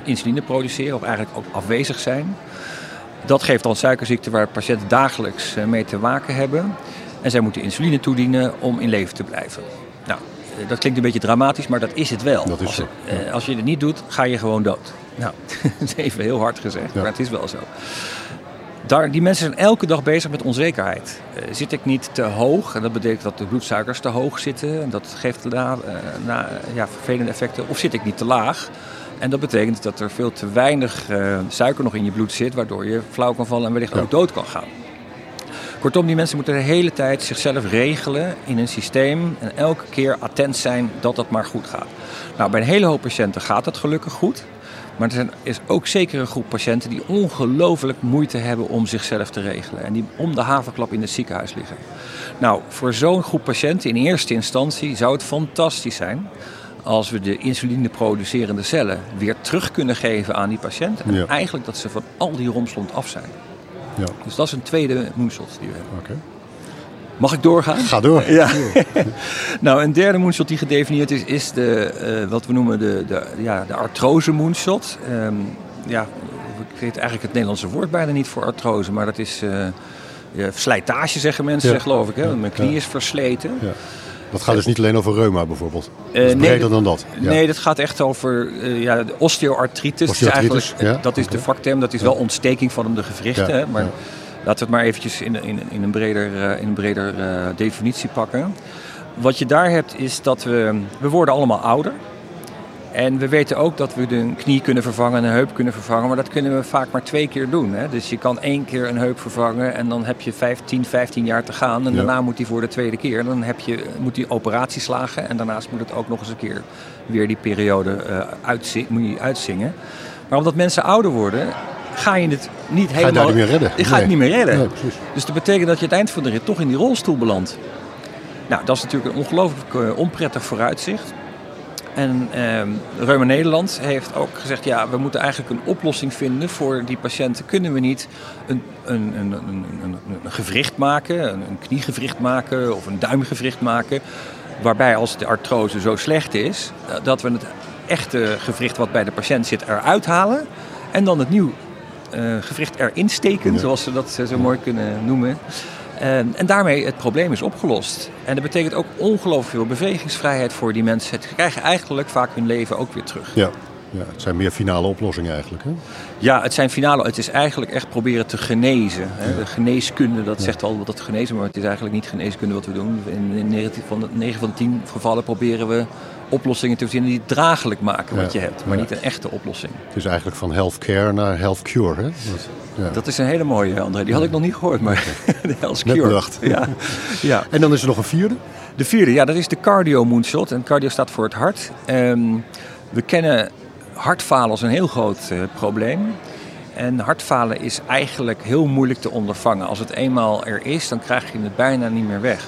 insuline produceren of eigenlijk ook afwezig zijn. Dat geeft dan suikerziekte waar patiënten dagelijks mee te maken hebben. En zij moeten insuline toedienen om in leven te blijven. Nou, dat klinkt een beetje dramatisch, maar dat is het wel. Dat is als, zo. eh, als je het niet doet, ga je gewoon dood. Nou, dat is even heel hard gezegd, ja. maar het is wel zo. Daar, die mensen zijn elke dag bezig met onzekerheid. Zit ik niet te hoog, en dat betekent dat de bloedsuikers te hoog zitten, en dat geeft na, uh, na, ja, vervelende effecten, of zit ik niet te laag? En dat betekent dat er veel te weinig uh, suiker nog in je bloed zit, waardoor je flauw kan vallen en wellicht ja. ook dood kan gaan. Kortom, die mensen moeten de hele tijd zichzelf regelen in een systeem en elke keer attent zijn dat dat maar goed gaat. Nou, bij een hele hoop patiënten gaat dat gelukkig goed. Maar er is ook zeker een groep patiënten die ongelooflijk moeite hebben om zichzelf te regelen. En die om de haverklap in het ziekenhuis liggen. Nou, voor zo'n groep patiënten in eerste instantie zou het fantastisch zijn als we de insuline producerende cellen weer terug kunnen geven aan die patiënt. En ja. eigenlijk dat ze van al die romslomp af zijn. Ja. Dus dat is een tweede moonshot die we hebben. Okay. Mag ik doorgaan? Ga door. Ja. nou, een derde moonshot die gedefinieerd is, is de, uh, wat we noemen de, de, ja, de artrose moonshot. Um, ja, ik weet eigenlijk het Nederlandse woord bijna niet voor artrose, maar dat is uh, ja, slijtage zeggen mensen, ja. geloof ik. Hè? Mijn knie is versleten. Dat gaat dus niet alleen over reuma bijvoorbeeld. Eh, dat is nee, breder dan dat. Ja. Nee, dat gaat echt over eh, ja, de osteoartritis. Ja, Dat is de vakterm. Dat is wel ontsteking van de gewrichten. Hè, maar laten we het maar eventjes in, in, in een breder, eh, in een breder eh, definitie pakken. Wat je daar hebt is dat we... We worden allemaal ouder. En we weten ook dat we een knie kunnen vervangen, een heup kunnen vervangen. Maar dat kunnen we vaak maar twee keer doen. Hè? Dus je kan één keer een heup vervangen en dan heb je 15, 15 jaar te gaan. En Ja. daarna moet die voor de tweede keer. Dan heb je, moet die operatie slagen. En daarnaast moet het ook nog eens een keer weer die periode eh uitzi- moet je uitzingen. Maar omdat mensen ouder worden, ga je het niet Ga je helemaal... niet meer redden? Je gaat het niet meer redden. Nee, precies. Dus dat betekent dat je het eind van de rit toch in die rolstoel belandt. Nou, dat is natuurlijk een ongelooflijk eh, onprettig vooruitzicht. En ehm Reuma Nederland heeft ook gezegd, ja, we moeten eigenlijk een oplossing vinden voor die patiënten. Kunnen we niet een, een, een, een, een, een gewricht maken, een, een kniegewricht maken of een duimgewricht maken, waarbij als de artrose zo slecht is, eh, dat we het echte gewricht wat bij de patiënt zit eruit halen en dan het nieuw eh, gewricht erin steken, Ja. zoals ze dat eh, zo mooi kunnen noemen. En, en daarmee het probleem is opgelost. En dat betekent ook ongelooflijk veel bewegingsvrijheid voor die mensen. Ze krijgen eigenlijk vaak hun leven ook weer terug. Ja. ja, het zijn meer finale oplossingen eigenlijk. Hè? Ja, het zijn finale. Het is eigenlijk echt proberen te genezen. Hè. De geneeskunde, dat zegt al dat genezen, maar het is eigenlijk niet geneeskunde wat we doen. In, in 9 van de 9 van de 10 gevallen proberen we oplossingen te verzinnen die draaglijk maken wat Ja. je hebt, maar Ja. niet een echte oplossing. Het is eigenlijk van healthcare naar health cure. Hè? Dat, ja. Dat is een hele mooie, André. Die had ik nog niet gehoord, maar de Net Cure. bedacht. Ja. ja. En dan is er nog een vierde. De vierde, ja, dat is de cardio moonshot. En cardio staat voor het hart. Ehm, we kennen hartfalen als een heel groot eh, probleem. En hartfalen is eigenlijk heel moeilijk te ondervangen. Als het eenmaal er is, dan krijg je het bijna niet meer weg.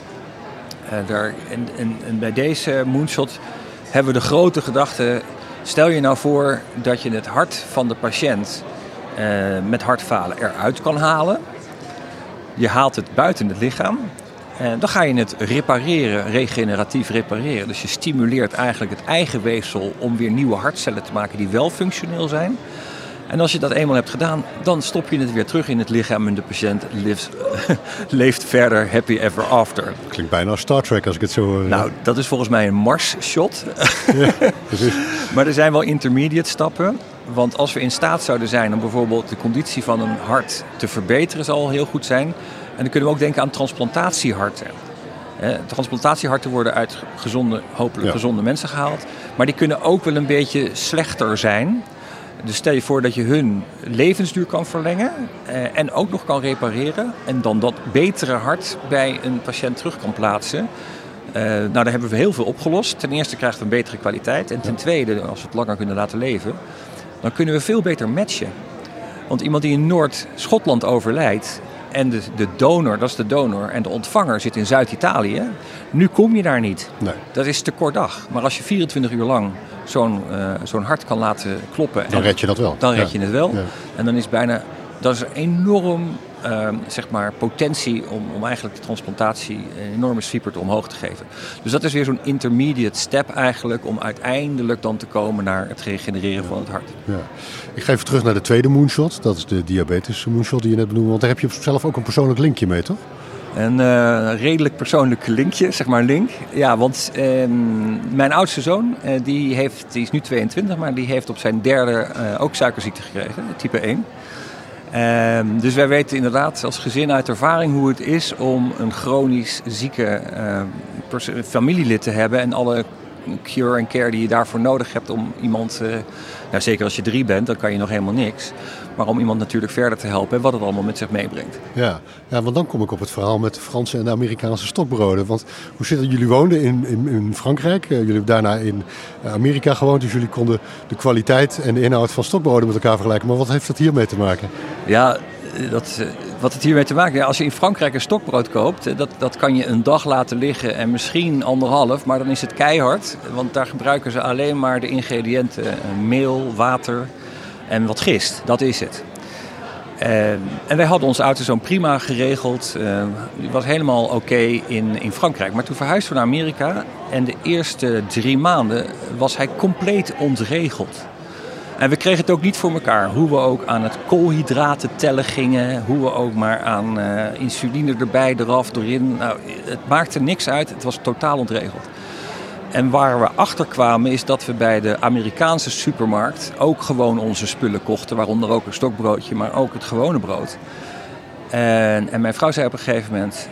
Eh, daar, en, en, en bij deze moonshot hebben we de grote gedachte... Stel je nou voor dat je het hart van de patiënt eh, met hartfalen eruit kan halen. Je haalt het buiten het lichaam. En dan ga je het repareren, regeneratief repareren. Dus je stimuleert eigenlijk het eigen weefsel om weer nieuwe hartcellen te maken die wel functioneel zijn. En als je dat eenmaal hebt gedaan, dan stop je het weer terug in het lichaam en de patiënt lives, leeft verder happy ever after. Klinkt bijna als Star Trek als ik het zo hoor. Nou, dat is volgens mij een Mars-shot. Precies. Maar er zijn wel intermediate stappen. Want als we in staat zouden zijn om bijvoorbeeld de conditie van een hart te verbeteren, zal al heel goed zijn. En dan kunnen we ook denken aan transplantatieharten. Eh, transplantatieharten worden uit gezonde, hopelijk Ja. gezonde mensen gehaald. Maar die kunnen ook wel een beetje slechter zijn. Dus stel je voor dat je hun levensduur kan verlengen eh, en ook nog kan repareren. En dan dat betere hart bij een patiënt terug kan plaatsen. Eh, nou, daar hebben we heel veel opgelost. Ten eerste krijgen we een betere kwaliteit. En ten tweede, als we het langer kunnen laten leven, dan kunnen we veel beter matchen. Want iemand die in Noord-Schotland overlijdt en de, de donor, dat is de donor, en de ontvanger zit in Zuid-Italië, nu kom je daar niet. Nee. Dat is te kort dag. Maar als je 24 uur lang zo'n eh, zo'n hart kan laten kloppen, Dan en- red je dat wel. dan red Ja. je het wel. Ja. En dan is bijna, dat is enorm ehm, zeg maar, potentie om, om eigenlijk de transplantatie een enorme swiepert omhoog te geven. Dus dat is weer zo'n intermediate step eigenlijk om uiteindelijk dan te komen naar het regenereren van het hart. Ja. Ik ga even terug naar de tweede moonshot. Dat is de diabetes moonshot die je net benoemde. Want daar heb je zelf ook een persoonlijk linkje mee, toch? Een eh, redelijk persoonlijk linkje, zeg maar link. Ja, want ehm, mijn oudste zoon, eh, die, heeft, die is nu 22, maar die heeft op zijn derde eh, ook suikerziekte gekregen, type 1. Ehm, dus wij weten inderdaad als gezin uit ervaring hoe het is om een chronisch zieke eh, pers- familielid te hebben en alle cure en care die je daarvoor nodig hebt om iemand, eh, nou, zeker als je drie bent, dan kan je nog helemaal niks, maar om iemand natuurlijk verder te helpen en wat het allemaal met zich meebrengt. Ja. ja, want dan kom ik op het verhaal met de Franse en de Amerikaanse stokbroden. Want hoe zit het? Jullie woonden in, in, in Frankrijk. eh, jullie hebben daarna in eh, Amerika gewoond. Dus jullie konden de kwaliteit en de inhoud van stokbroden met elkaar vergelijken. Maar wat heeft dat hiermee te maken? Ja, dat, wat het hiermee te maken heeft. Als je in Frankrijk een stokbrood koopt, eh, dat, dat kan je een dag laten liggen en misschien anderhalf, maar dan is het keihard. Want daar gebruiken ze alleen maar de ingrediënten eh, meel, water en wat gist. Dat is het. Eh, en wij hadden onze auto zo'n prima geregeld. eh, die was helemaal oké in, in Frankrijk. Maar toen verhuisden we naar Amerika. En de eerste drie maanden was hij compleet ontregeld. En we kregen het ook niet voor elkaar. Hoe we ook aan het koolhydraten tellen gingen. Hoe we ook maar aan uh, insuline erbij, eraf, erin. Nou, het maakte niks uit. Het was totaal ontregeld. En waar we achter kwamen is dat we bij de Amerikaanse supermarkt ook gewoon onze spullen kochten. Waaronder ook een stokbroodje, maar ook het gewone brood. En, en mijn vrouw zei op een gegeven moment,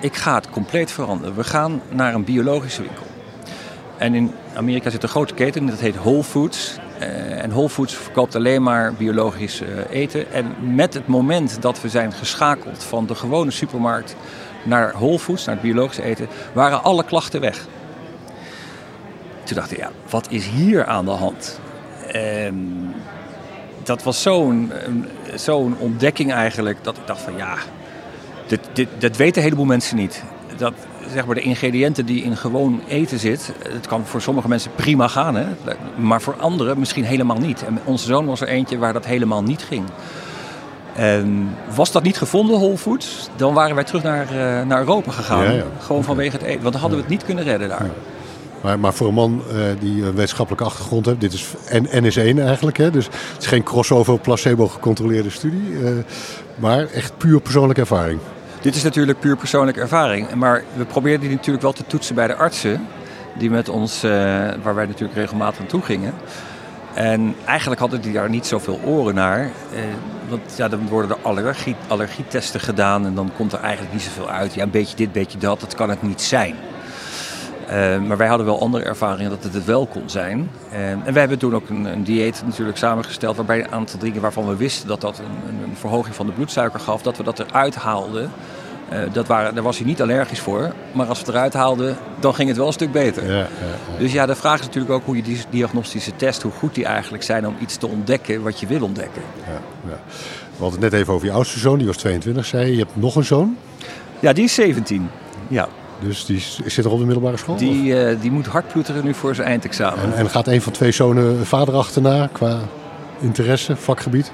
ik ga het compleet veranderen. We gaan naar een biologische winkel. En in Amerika zit een grote keten, dat heet Whole Foods. Uh, en Whole Foods verkoopt alleen maar biologisch uh, eten. En met het moment dat we zijn geschakeld van de gewone supermarkt naar Whole Foods, naar het biologische eten, waren alle klachten weg. Toen dacht ik, ja, wat is hier aan de hand? Dat was zo'n zo'n ontdekking eigenlijk, dat ik dacht van ja, dit, dit, dat weten een heleboel mensen niet. Dat zeg maar, de ingrediënten die in gewoon eten zit, het kan voor sommige mensen prima gaan, hè? maar voor anderen misschien helemaal niet. En onze zoon was er eentje waar dat helemaal niet ging. En was dat niet gevonden, Whole Foods, dan waren wij terug naar, uh, naar Europa gegaan. Ja, ja. Gewoon vanwege het eten. Want dan hadden we het niet kunnen redden daar. Maar, maar, voor een man uh, die een wetenschappelijke achtergrond heeft, dit is NS1 eigenlijk. Hè? Dus het is geen crossover placebo gecontroleerde studie. Uh, maar echt puur persoonlijke ervaring. Dit is natuurlijk puur persoonlijke ervaring. Maar we probeerden die natuurlijk wel te toetsen bij de artsen. Die met ons, uh, waar wij natuurlijk regelmatig naartoe gingen. En eigenlijk hadden die daar niet zoveel oren naar. want ja, dan worden er allergie, allergietesten gedaan en dan komt er eigenlijk niet zoveel uit. Ja, een beetje dit, een beetje dat, dat kan het niet zijn. Uh, maar wij hadden wel andere ervaringen dat het het wel kon zijn. Uh, en wij hebben toen ook een, een, dieet natuurlijk samengesteld waarbij een aantal dingen waarvan we wisten dat dat een, een verhoging van de bloedsuiker gaf, dat we dat eruit haalden. Uh, dat waren, daar was hij niet allergisch voor, maar als we het eruit haalden, dan ging het wel een stuk beter. Ja, ja, ja. Dus ja, de vraag is natuurlijk ook hoe je die diagnostische test, hoe goed die eigenlijk zijn om iets te ontdekken wat je wil ontdekken. We hadden het net even over je oudste zoon, die was 22, zei je. Je hebt nog een zoon? Ja, die is 17. Ja. Dus die zit er op de middelbare school? Die, uh, die moet hard ploeteren nu voor zijn eindexamen. En, en gaat een van twee zonen vader achterna qua interesse, vakgebied?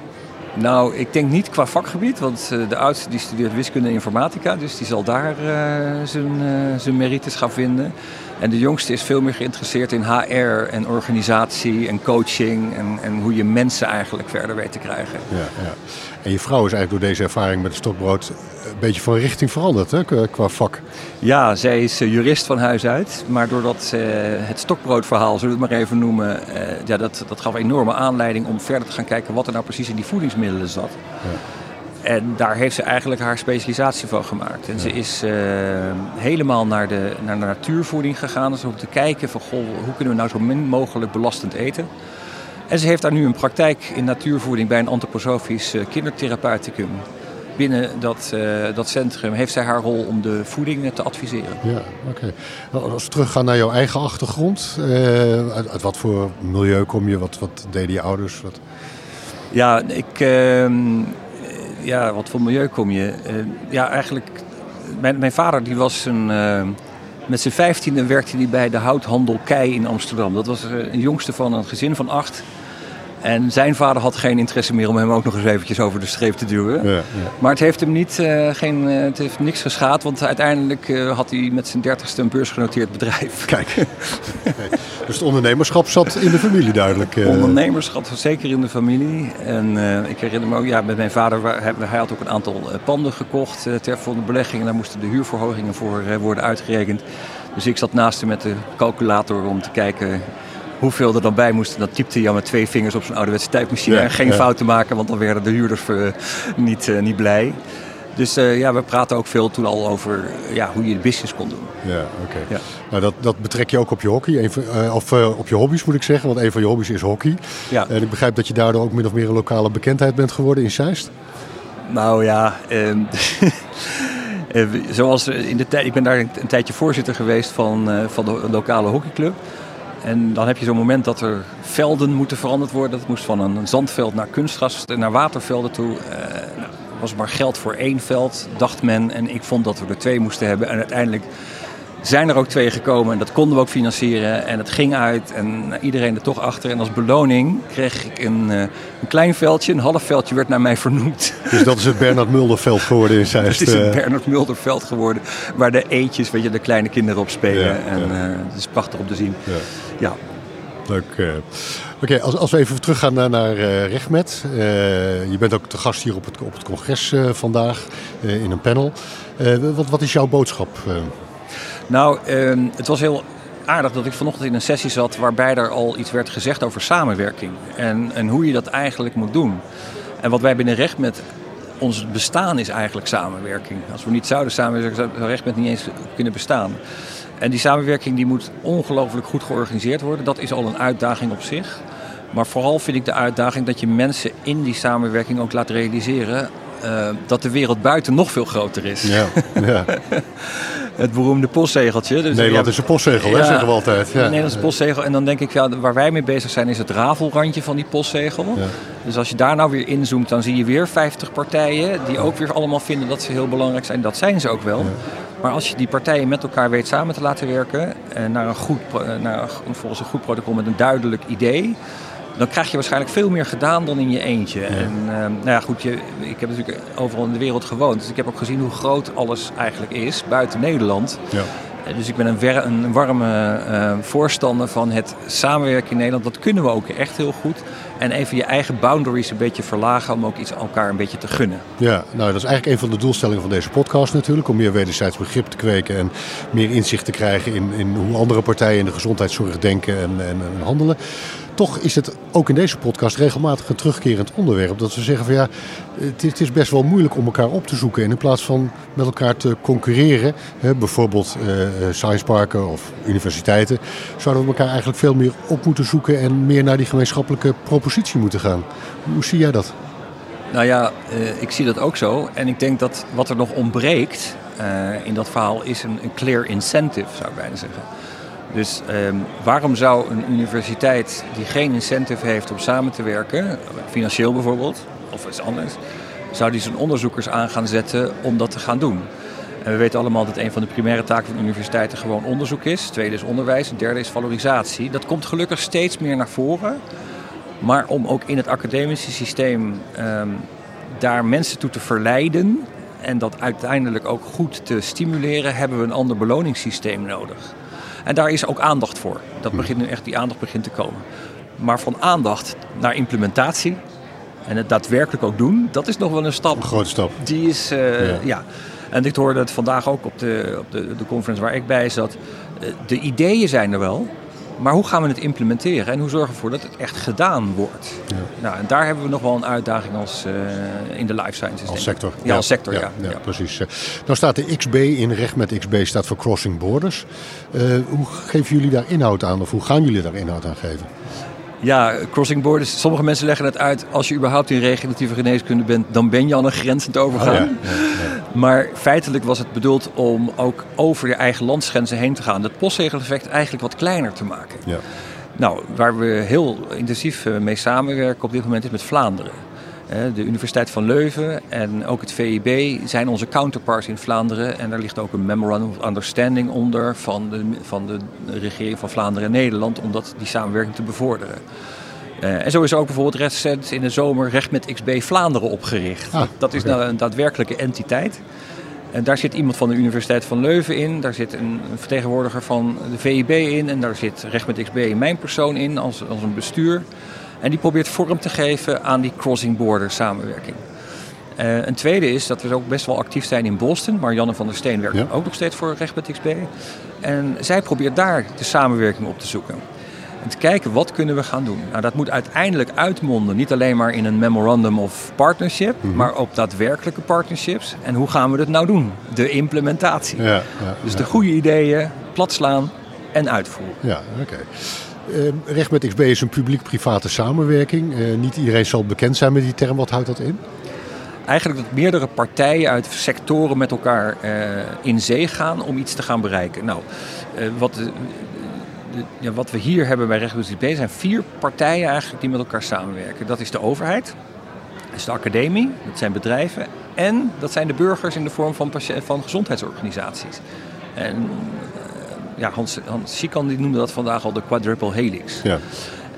Nou, ik denk niet qua vakgebied, want uh, de oudste die studeert wiskunde en informatica, dus die zal daar uh, zijn, zijn merites gaan vinden. En de jongste is veel meer geïnteresseerd in HR en organisatie en coaching en, en hoe je mensen eigenlijk verder weet te krijgen. Ja, ja. En je vrouw is eigenlijk door deze ervaring met het stokbrood een beetje van richting veranderd hè, qua vak. Ja, zij is jurist van huis uit. Maar doordat uh, het stokbroodverhaal, zullen we het maar even noemen, uh, ja, dat, dat gaf enorme aanleiding om verder te gaan kijken wat er nou precies in die voedingsmiddelen zat. Ja. En daar heeft ze eigenlijk haar specialisatie van gemaakt. En ja. ze is uh, helemaal naar de, naar de natuurvoeding gegaan. Dus om te kijken van goh, hoe kunnen we nou zo min mogelijk belastend eten. En ze heeft daar nu een praktijk in natuurvoeding bij een antroposofisch kindertherapeuticum binnen dat, uh, dat centrum heeft zij haar rol om de voeding te adviseren. Ja, oké. Okay. Als we teruggaan naar jouw eigen achtergrond, uh, uit, uit, wat voor milieu kom je? Wat, wat deden je ouders? Wat... Ja, ik, uh, ja, wat voor milieu kom je? Ja, eigenlijk, mijn, mijn vader die was een, met zijn vijftiende werkte hij bij de houthandel Kei in Amsterdam. Dat was een jongste van een gezin van acht. En zijn vader had geen interesse meer om hem ook nog eens eventjes over de streep te duwen. Ja, ja. Maar het heeft hem niet, uh, geen, uh, het heeft niks geschaad, want uiteindelijk uh, had hij met zijn dertigste een beursgenoteerd bedrijf. Kijk, dus het ondernemerschap zat in de familie duidelijk. Ondernemerschap zat zeker in de familie. En ik herinner me ook, ja, met mijn vader, hij had ook een aantal panden gekocht ter voor de belegging. En daar moesten de huurverhogingen voor worden uitgerekend. Dus ik zat naast hem met de calculator om te kijken hoeveel er dan bij moest. Dan typte hij al met twee vingers op zijn ouderwetse tijdmachine. Ja, en geen ja. fouten maken, want dan werden de huurders uh, niet, uh, niet blij. Dus uh, ja, we praten ook veel toen al over ja, hoe je de business kon doen. Ja, oké. Okay. Ja. Nou, dat, dat betrek je ook op je hockey, uh, of uh, op je hobby's moet ik zeggen, want een van je hobby's is hockey. Ja. En ik begrijp dat je daardoor ook min of meer een lokale bekendheid bent geworden in Zeist. Nou ja, um, zoals in de tijd, ik ben daar een, een tijdje voorzitter geweest van, van de lokale hockeyclub. En dan heb je zo'n moment dat er velden moeten veranderd worden. Dat moest van een zandveld naar kunstgras, naar watervelden toe. Uh, nou, was maar geld voor één veld, dacht men. En ik vond dat we er twee moesten hebben. En uiteindelijk zijn er ook twee gekomen en dat konden we ook financieren. En het ging uit en iedereen er toch achter. En als beloning kreeg ik een, uh, een klein veldje, een half veldje werd naar mij vernoemd. Dus dat is het Bernard Mulderveld geworden in Zeist? Het is het Bernard Mulderveld geworden, waar de eetjes, weet je, de kleine kinderen op spelen. Ja, en ja. Uh, het is prachtig om te zien. Ja. ja. Leuk. eh. Oké, als, als we even teruggaan naar, naar eh, Regmet. Eh, je bent ook te gast hier op het, op het congres eh, vandaag eh, in een panel. Eh, wat, wat is jouw boodschap? Nou, ehm, het was heel aardig dat ik vanochtend in een sessie zat waarbij er al iets werd gezegd over samenwerking. En, en hoe je dat eigenlijk moet doen. En wat wij binnen recht met ons bestaan is eigenlijk samenwerking. Als we niet zouden samenwerken, zou recht met niet eens kunnen bestaan. En die samenwerking die moet ongelooflijk goed georganiseerd worden. Dat is al een uitdaging op zich. Maar vooral vind ik de uitdaging dat je mensen in die samenwerking ook laat realiseren eh, dat de wereld buiten nog veel groter is. Ja, ja. Het beroemde postzegeltje. Dus Nederland is een postzegel, hè, Ja. zeggen we altijd. Ja. een Nederlandse postzegel. En dan denk ik, ja, waar wij mee bezig zijn, is het rafelrandje van die postzegel. Ja. Dus als je daar nou weer inzoomt, dan zie je weer 50 partijen die ook weer allemaal vinden dat ze heel belangrijk zijn. Dat zijn ze ook wel. Maar als je die partijen met elkaar weet samen te laten werken, eh, naar een goed, eh, naar volgens een goed protocol met een duidelijk idee, dan krijg je waarschijnlijk veel meer gedaan dan in je eentje. En eh, nou ja, goed, je, ik heb natuurlijk overal in de wereld gewoond. Dus ik heb ook gezien hoe groot alles eigenlijk is buiten Nederland. Ja. Eh, Dus ik ben een, een warme eh, voorstander van het samenwerken in Nederland. Dat kunnen we ook echt heel goed. En even je eigen boundaries een beetje verlagen om ook iets elkaar een beetje te gunnen. Ja, nou dat is eigenlijk een van de doelstellingen van deze podcast natuurlijk. Om meer wederzijds begrip te kweken en meer inzicht te krijgen in, in hoe andere partijen in de gezondheidszorg denken en, en, en handelen. Toch is het ook in deze podcast regelmatig een terugkerend onderwerp. Dat we zeggen van ja, het is, best wel moeilijk om elkaar op te zoeken. En in plaats van met elkaar te concurreren, hè, bijvoorbeeld eh, eh, science parken of universiteiten, zouden we elkaar eigenlijk veel meer op moeten zoeken en meer naar die gemeenschappelijke propositie moeten gaan. Hoe zie jij dat? Nou ja, eh, ik zie dat ook zo. En ik denk dat wat er nog ontbreekt eh, in dat verhaal is een clear incentive, zou ik bijna zeggen. Dus ehm, waarom zou een universiteit die geen incentive heeft om samen te werken, financieel bijvoorbeeld, of iets anders, zou die zijn onderzoekers aan gaan zetten om dat te gaan doen? En we weten allemaal dat een van de primaire taken van universiteiten gewoon onderzoek is. Tweede is onderwijs, derde is valorisatie. Dat komt gelukkig steeds meer naar voren. Maar om ook in het academische systeem ehm, daar mensen toe te verleiden en dat uiteindelijk ook goed te stimuleren, hebben we een ander beloningssysteem nodig. En daar is ook aandacht voor. Dat begint nu echt, die aandacht begint te komen. Maar van aandacht naar implementatie en het daadwerkelijk ook doen, dat is nog wel een stap. Een grote stap. Die is, eh, Ja. ja. En ik hoorde het vandaag ook op de, op de, de conference waar ik bij zat. Eh, De ideeën zijn er wel, maar hoe gaan we het implementeren en hoe zorgen we ervoor dat het echt gedaan wordt? Nou, en daar hebben we nog wel een uitdaging als, eh, in de life sciences. Als sector. Ja, als sector, ja. ja, ja. precies. Eh, Nou staat de XB in recht met XB staat voor Crossing Borders. Eh, hoe geven jullie daar inhoud aan of hoe gaan jullie daar inhoud aan geven? Ja, crossing borders. Sommige mensen leggen het uit. Als je überhaupt in regeneratieve geneeskunde bent, dan ben je al een grens aan het overgaan. Oh ja, Maar feitelijk was het bedoeld om ook over je eigen landsgrenzen heen te gaan. Het postzegeleffect eigenlijk wat kleiner te maken. Ja. Nou, waar we heel intensief eh, mee samenwerken op dit moment is met Vlaanderen. De Universiteit van Leuven en ook het VIB zijn onze counterparts in Vlaanderen. En daar ligt ook een Memorandum of Understanding onder van de, van de regering van Vlaanderen en Nederland om dat, die samenwerking te bevorderen. Eh, en zo is er ook bijvoorbeeld recent in de zomer Recht met XB Vlaanderen opgericht. Ah, dat is nou een daadwerkelijke entiteit. En daar zit iemand van de Universiteit van Leuven in, daar zit een een vertegenwoordiger van de VIB in en daar zit Recht met XB mijn persoon in als, als een bestuur. En die probeert vorm te geven aan die crossing border samenwerking. Eh, een tweede is dat we ook best wel actief zijn in Boston. Marianne van der Steen werkt Ja. ook nog steeds voor Recht XB. En zij probeert daar de samenwerking op te zoeken. En te kijken wat kunnen we gaan doen. Nou, dat moet uiteindelijk uitmonden, niet alleen maar in een memorandum of partnership, maar ook daadwerkelijke partnerships. En hoe gaan we dat nou doen? De implementatie. Ja, ja, Dus de goede ideeën platslaan en uitvoeren. Ja, oké. Recht met XB is een publiek-private samenwerking. Eh, niet iedereen zal bekend zijn met die term. Wat houdt dat in? Eigenlijk dat meerdere partijen uit sectoren met elkaar eh, in zee gaan om iets te gaan bereiken. Nou, eh, wat, de- ja, wat we hier hebben bij Recht B zijn vier partijen eigenlijk die met elkaar samenwerken. Dat is de overheid, dat is de academie, dat zijn bedrijven en dat zijn de burgers in de vorm van, van gezondheidsorganisaties. En ja, Hans, Hans Schikan die noemde dat vandaag al de quadruple helix. Ja.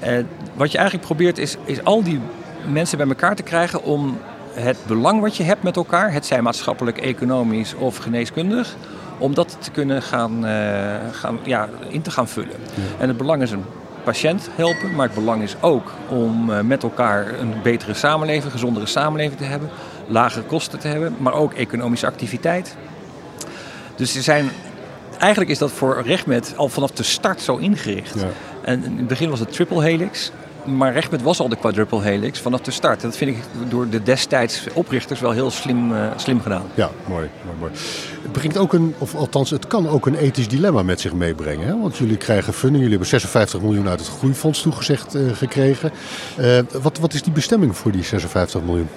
Eh, wat je eigenlijk probeert is, is al die mensen bij elkaar te krijgen om het belang wat je hebt met elkaar, het zij maatschappelijk, economisch of geneeskundig, om dat te kunnen gaan, eh, gaan, ja, in te gaan vullen. En het belang is een patiënt helpen, maar het belang is ook om eh, met elkaar een betere samenleving, gezondere samenleving te hebben, lagere kosten te hebben, maar ook economische activiteit. Dus er zijn, eigenlijk is dat voor RegMed al vanaf de start zo ingericht. Ja. En in het begin was het triple helix. Maar RegMed was al de quadruple helix vanaf de start. En dat vind ik door de destijds oprichters wel heel slim, uh, slim gedaan. Ja, mooi, mooi, mooi. Het brengt ook een, of althans, het kan ook een ethisch dilemma met zich meebrengen. Hè? Want jullie krijgen funding, jullie hebben 56 miljoen uit het groeifonds toegezegd uh, gekregen. Uh, wat, wat is die bestemming voor die 56 miljoen?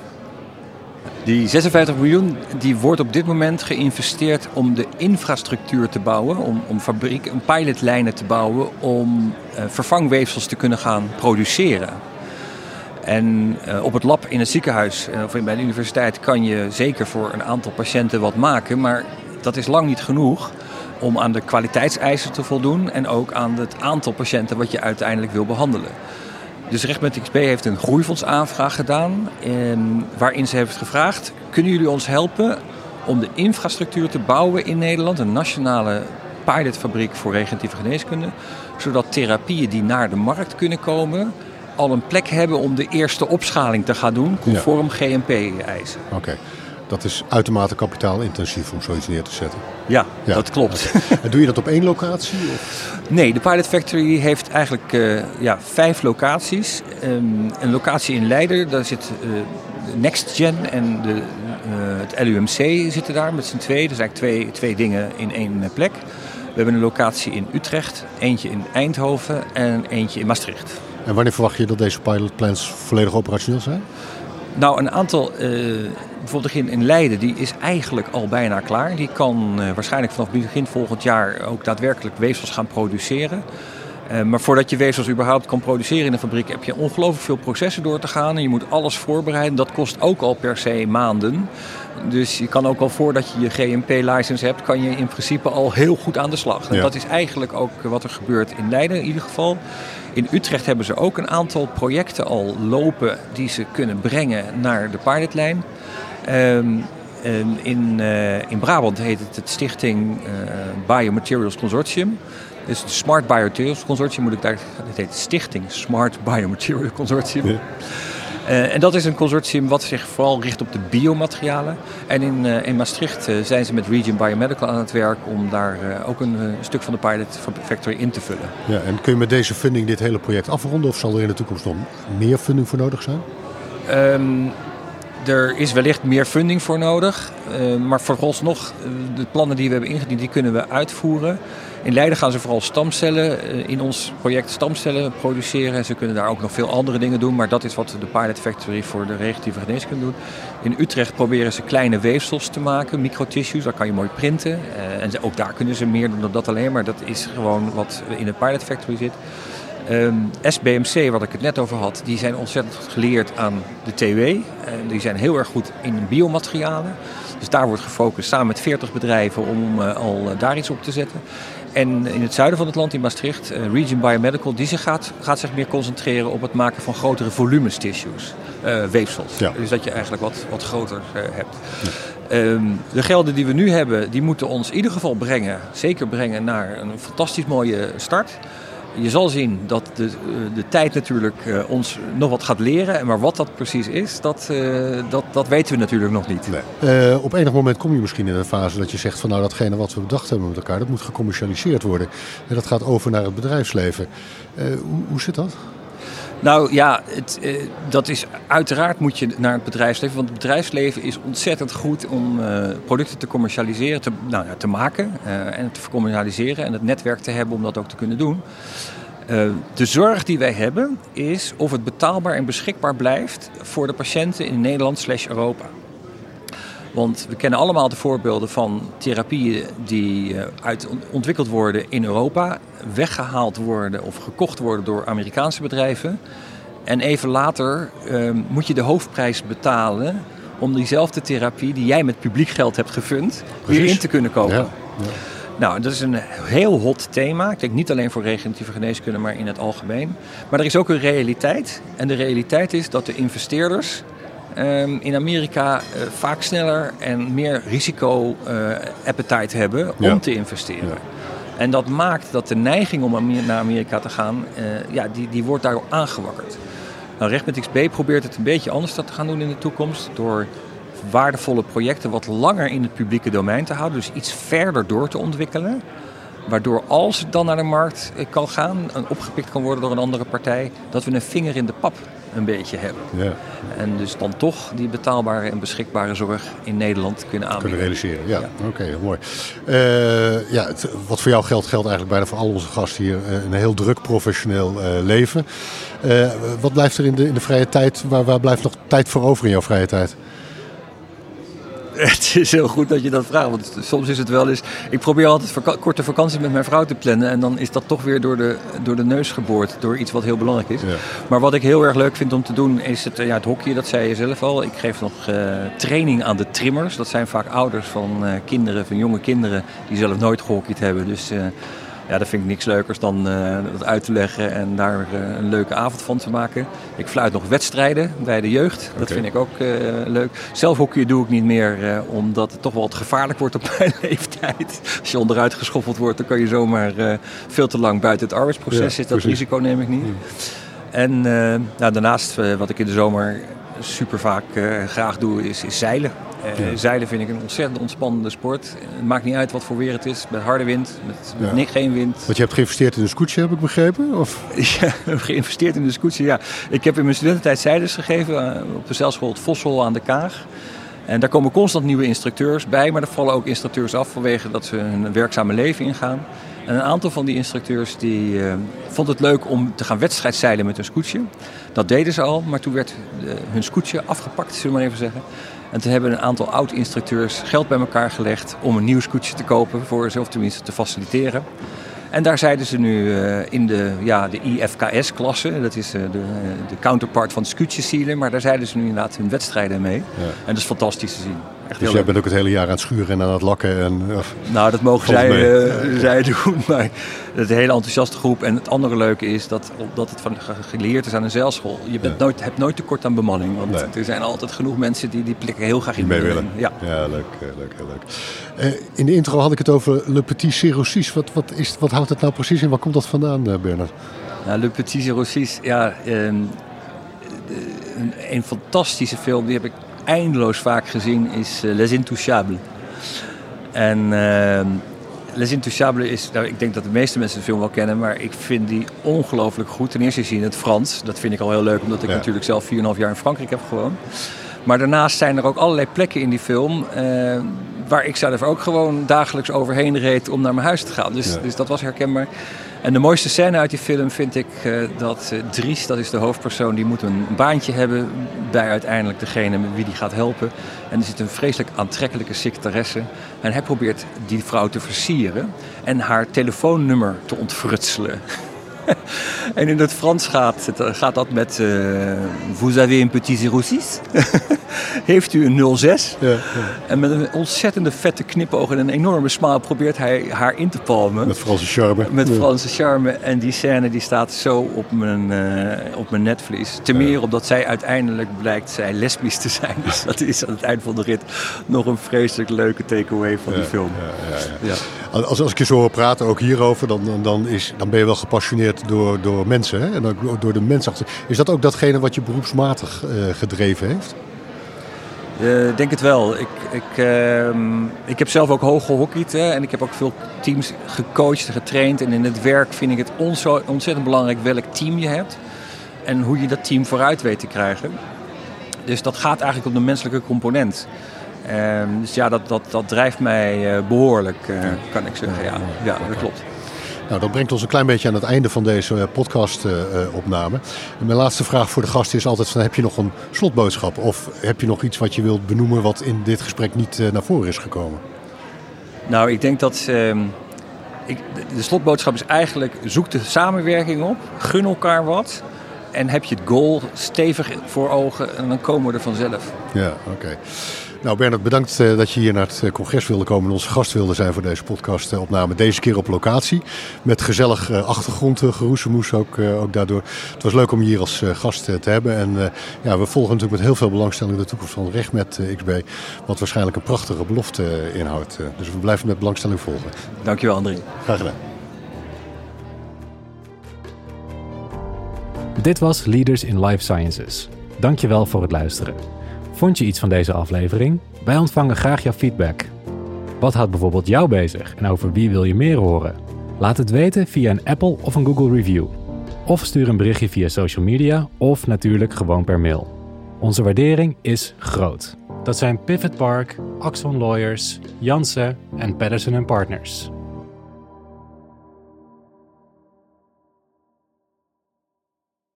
Die 56 miljoen die wordt op dit moment geïnvesteerd om de infrastructuur te bouwen, om, om fabriek, om pilotlijnen te bouwen, om uh, vervangweefsels te kunnen gaan produceren. En uh, op het lab in het ziekenhuis uh, of bij de universiteit kan je zeker voor een aantal patiënten wat maken, maar dat is lang niet genoeg om aan de kwaliteitseisen te voldoen en ook aan het aantal patiënten wat je uiteindelijk wil behandelen. Dus RegMed XP heeft een groeifondsaanvraag gedaan. En waarin ze heeft gevraagd: kunnen jullie ons helpen om de infrastructuur te bouwen in Nederland? Een nationale pilotfabriek voor regeneratieve geneeskunde. Zodat therapieën die naar de markt kunnen komen. al een plek hebben om de eerste opschaling te gaan doen. conform ja. GMP-eisen. Oké. Okay. Dat is uitermate kapitaalintensief om zoiets neer te zetten. Ja, ja. dat klopt. En doe je dat op één locatie? Of? Nee, de Pilot Factory heeft eigenlijk uh, ja, vijf locaties. Um, een locatie in Leiden, daar zit uh, NextGen en de, uh, het LUMC zitten daar met z'n twee. Dus eigenlijk twee, twee dingen in één plek. We hebben een locatie in Utrecht, eentje in Eindhoven en eentje in Maastricht. En wanneer verwacht je dat deze pilotplans volledig operationeel zijn? Nou, een aantal bijvoorbeeld in, in Leiden, die is eigenlijk al bijna klaar. Die kan uh, waarschijnlijk vanaf begin volgend jaar ook daadwerkelijk weefsels gaan produceren. Uh, maar voordat je weefsels überhaupt kan produceren in een fabriek, heb je ongelooflijk veel processen door te gaan. En je moet alles voorbereiden. Dat kost ook al per se maanden. Dus je kan ook al voordat je je GMP-license hebt, kan je in principe al heel goed aan de slag. En ja. dat is eigenlijk ook wat er gebeurt in Leiden in ieder geval. In Utrecht hebben ze ook een aantal projecten al lopen die ze kunnen brengen naar de pilotlijn. Um, in, uh, in Brabant heet het het Stichting uh, Biomaterials Consortium. Dus het Smart Biomaterials Consortium moet ik daar. Het heet Stichting Smart Biomaterials Consortium. Ja. Uh, en dat is een consortium wat zich vooral richt op de biomaterialen. En in, uh, in Maastricht uh, zijn ze met Region Biomedical aan het werk om daar ook een stuk van de pilot factory in te vullen. Ja, en kun je met deze funding dit hele project afronden of zal er in de toekomst nog meer funding voor nodig zijn? Um, er is wellicht meer funding voor nodig. Uh, maar vooralsnog, de plannen die we hebben ingediend, die kunnen we uitvoeren. In Leiden gaan ze vooral stamcellen uh, in ons project stamcellen produceren. En ze kunnen daar ook nog veel andere dingen doen. Maar dat is wat de Pilot Factory voor de regeneratieve geneeskunde doet. In Utrecht proberen ze kleine weefsels te maken, microtissues. Daar kan je mooi printen. En ook daar kunnen ze meer doen dan dat alleen. Maar dat is gewoon wat in de Pilot Factory zit. Um, SBMC, wat ik het net over had, die zijn ontzettend geleerd aan de TW. Die zijn heel erg goed in biomaterialen. Dus daar wordt gefocust samen met 40 bedrijven om uh, al uh, daar iets op te zetten. En in het zuiden van het land, in Maastricht, Region Biomedical, die zich gaat, gaat zich meer concentreren op het maken van grotere volumes tissues, weefsels. Ja. Dus dat je eigenlijk wat, wat groter hebt. Ja. Um, de gelden die we nu hebben, die moeten ons in ieder geval brengen, zeker brengen naar een fantastisch mooie start. Je zal zien dat de, de tijd natuurlijk uh, ons nog wat gaat leren. Maar wat dat precies is, dat, uh, dat, dat weten we natuurlijk nog niet. Nee. Op enig moment kom je misschien in een fase dat je zegt van nou datgene wat we bedacht hebben met elkaar, dat moet gecommercialiseerd worden. En dat gaat over naar het bedrijfsleven. hoe, hoe zit dat? Nou ja, het, uh, dat is uiteraard moet je naar het bedrijfsleven. Want het bedrijfsleven is ontzettend goed om uh, producten te commercialiseren, te, nou, ja, te maken uh, en te commercialiseren. En het netwerk te hebben om dat ook te kunnen doen. de zorg die wij hebben is of het betaalbaar en beschikbaar blijft voor de patiënten in Nederland slash Europa. Want we kennen allemaal de voorbeelden van therapieën die uit ontwikkeld worden in Europa, weggehaald worden of gekocht worden door Amerikaanse bedrijven. En even later uh, moet je de hoofdprijs betalen om diezelfde therapie die jij met publiek geld hebt gefund, Precies. weer in te kunnen kopen. Ja. Ja. Nou, dat is een heel hot thema. Ik denk niet alleen voor regeneratieve geneeskunde, maar in het algemeen. Maar er is ook een realiteit. En de realiteit is dat de investeerders um, in Amerika uh, vaak sneller en meer risico-appetite hebben om ja. te investeren. Ja. En dat maakt dat de neiging om naar Amerika te gaan, uh, ja, die, die wordt daar aangewakkerd. Nou, Recht met XB probeert het een beetje anders te gaan doen in de toekomst. Door waardevolle projecten wat langer in het publieke domein te houden. Dus iets verder door te ontwikkelen. Waardoor als het dan naar de markt eh, kan gaan en opgepikt kan worden door een andere partij, dat we een vinger in de pap een beetje hebben. Ja. En dus dan toch die betaalbare en beschikbare zorg in Nederland kunnen aanbieden. Kunnen realiseren, ja. Oké, mooi. Uh, ja, het, wat voor jou geldt, geldt eigenlijk bijna voor al onze gasten hier. Uh, een heel druk professioneel uh, leven. wat blijft er in de, in de vrije tijd? Waar, waar blijft nog tijd voor over in jouw vrije tijd? Het is heel goed dat je dat vraagt. Want soms is het wel eens. Ik probeer altijd korte vakanties met mijn vrouw te plannen. En dan is dat toch weer door de, door de neus geboord. Door iets wat heel belangrijk is. Ja. Maar wat ik heel erg leuk vind om te doen. Is het, ja, het hockey, dat zei je zelf al. Ik geef nog uh, training aan de trimmers. Dat zijn vaak ouders van uh, kinderen, van jonge kinderen. Die zelf nooit gehockeyd hebben. Dus. Uh, ja, dat vind ik niks leukers dan uh, dat uit te leggen en daar uh, een leuke avond van te maken. Ik fluit nog wedstrijden bij de jeugd. Dat vind ik ook uh, leuk. Zelfhockey doe ik niet meer, omdat het toch wel wat gevaarlijk wordt op mijn leeftijd. Als je onderuit geschoffeld wordt, dan kan je zomaar veel te lang buiten het arbeidsproces ja, zitten. Dat risico neem ik niet. En nou, daarnaast, wat ik in de zomer super vaak graag doe, is, is zeilen. Uh, zeilen vind ik een ontzettend ontspannende sport. Het maakt niet uit wat voor weer het is. Met harde wind, met, ja. geen wind. Want je hebt geïnvesteerd in een scootje, heb ik begrepen? Of? Ja, geïnvesteerd in een scootje, ja. Ik heb in mijn studententijd zeilers gegeven uh, op de zeilschool het Vossel aan de Kaag. En daar komen constant nieuwe instructeurs bij, maar er vallen ook instructeurs af vanwege dat ze hun werkzame leven ingaan. En een aantal van die instructeurs die, uh, vond het leuk om te gaan wedstrijdzeilen met een scootje. Dat deden ze al, maar toen werd hun scootje afgepakt, zullen we maar even zeggen. En toen hebben een aantal oud-instructeurs geld bij elkaar gelegd om een nieuw scootje te kopen voor ze, of tenminste te faciliteren. En daar zeiden ze nu uh, in de, ja, de IFKS-klasse, dat is uh, de, de, counterpart van scootje maar daar zeiden ze nu inderdaad hun wedstrijden mee. Ja. En dat is fantastisch te zien. Echt dus jij bent ook het hele jaar aan het schuren en aan het lakken? En, of, nou, dat mogen zij, uh, zij doen, maar het is een hele enthousiaste groep. En het andere leuke is dat, omdat het van geleerd is aan een zeilschool, je bent ja. nooit, hebt nooit tekort aan bemanning. Want nee. er zijn altijd genoeg mensen die die plekken heel graag in mee willen. Ja, ja leuk, leuk, leuk. Uh, in de intro had ik het over Le Petit Cirrhosis. Wat, wat, is, wat houdt het nou precies in? Waar komt dat vandaan, Bernard? Nou, Le Petit Cirrhosis, ja, een, een fantastische film. Die heb ik eindeloos vaak gezien is uh, Les Intouchables. En uh, Les Intouchables is, nou, ik denk dat de meeste mensen de film wel kennen, maar ik vind die ongelooflijk goed. Ten eerste zie je in het Frans. Dat vind ik al heel leuk, omdat ik ja. natuurlijk zelf 4,5 jaar in Frankrijk heb gewoond. Maar daarnaast zijn er ook allerlei plekken in die film uh, waar ik zelf ook gewoon dagelijks overheen reed om naar mijn huis te gaan. Dus, ja. dus dat was herkenbaar. En de mooiste scène uit die film vind ik uh, dat uh, Dries, dat is de hoofdpersoon, die moet een baantje hebben bij uiteindelijk degene wie die gaat helpen. En er zit een vreselijk aantrekkelijke secretaresse. En hij probeert die vrouw te versieren en haar telefoonnummer te ontfrutselen. en in het Frans gaat, gaat dat met uh, Vous avez un petit 06? Heeft u een 06? Ja, ja. En met een ontzettende vette knipoog en een enorme smaal probeert hij haar in te palmen. Met Franse charme. Met ja. Franse charme. En die scène die staat zo op mijn, uh, op mijn netvlies. Ten meer omdat zij uiteindelijk blijkt zij lesbisch te zijn. Dus dat is aan het eind van de rit nog een vreselijk leuke takeaway van die film. Ja, Als, als ik je zo hoor praten, ook hierover, dan, dan, is, dan ben je wel gepassioneerd door, door mensen. Hè? En ook door de mensachtig. Is dat ook datgene wat je beroepsmatig uh, gedreven heeft? Ik uh, denk het wel. Ik, ik, uh, ik heb zelf ook hoog gehockeyd en ik heb ook veel teams gecoacht en getraind. En in het werk vind ik het ontzettend belangrijk welk team je hebt en hoe je dat team vooruit weet te krijgen. Dus dat gaat eigenlijk om de menselijke component. Uh, dus ja, dat, dat, dat drijft mij uh, behoorlijk, kan ik zeggen. Ja, ja dat klopt. Nou, dat brengt ons een klein beetje aan het einde van deze podcast-opname. Uh, mijn laatste vraag voor de gast is altijd: van, heb je nog een slotboodschap? Of heb je nog iets wat je wilt benoemen wat in dit gesprek niet naar voren is gekomen? Nou, ik denk dat. Uh, ik, de slotboodschap is eigenlijk: zoek de samenwerking op, gun elkaar wat. En heb je het goal stevig voor ogen en dan komen we er vanzelf. Ja, oké. Okay. Nou Bernard, bedankt uh, dat je hier naar het uh, congres wilde komen en onze gast wilde zijn voor deze podcastopname. Deze keer op locatie, met gezellig achtergrondgeroezemoes ook, ook daardoor. Het was leuk om je hier als gast te hebben. En ja, we volgen natuurlijk met heel veel belangstelling de toekomst van recht met XB. Wat waarschijnlijk een prachtige belofte inhoudt. dus we blijven met belangstelling volgen. Dankjewel André. Graag gedaan. Dit was Leaders in Life Sciences. Dankjewel voor het luisteren. Vond je iets van deze aflevering? Wij ontvangen graag jouw feedback. Wat houdt bijvoorbeeld jou bezig en over wie wil je meer horen? Laat het weten via een Apple of een Google review. Of stuur een berichtje via social media of natuurlijk gewoon per mail. Onze waardering is groot. Dat zijn Pivot Park, Axon Lawyers, Janssen en Patterson Partners.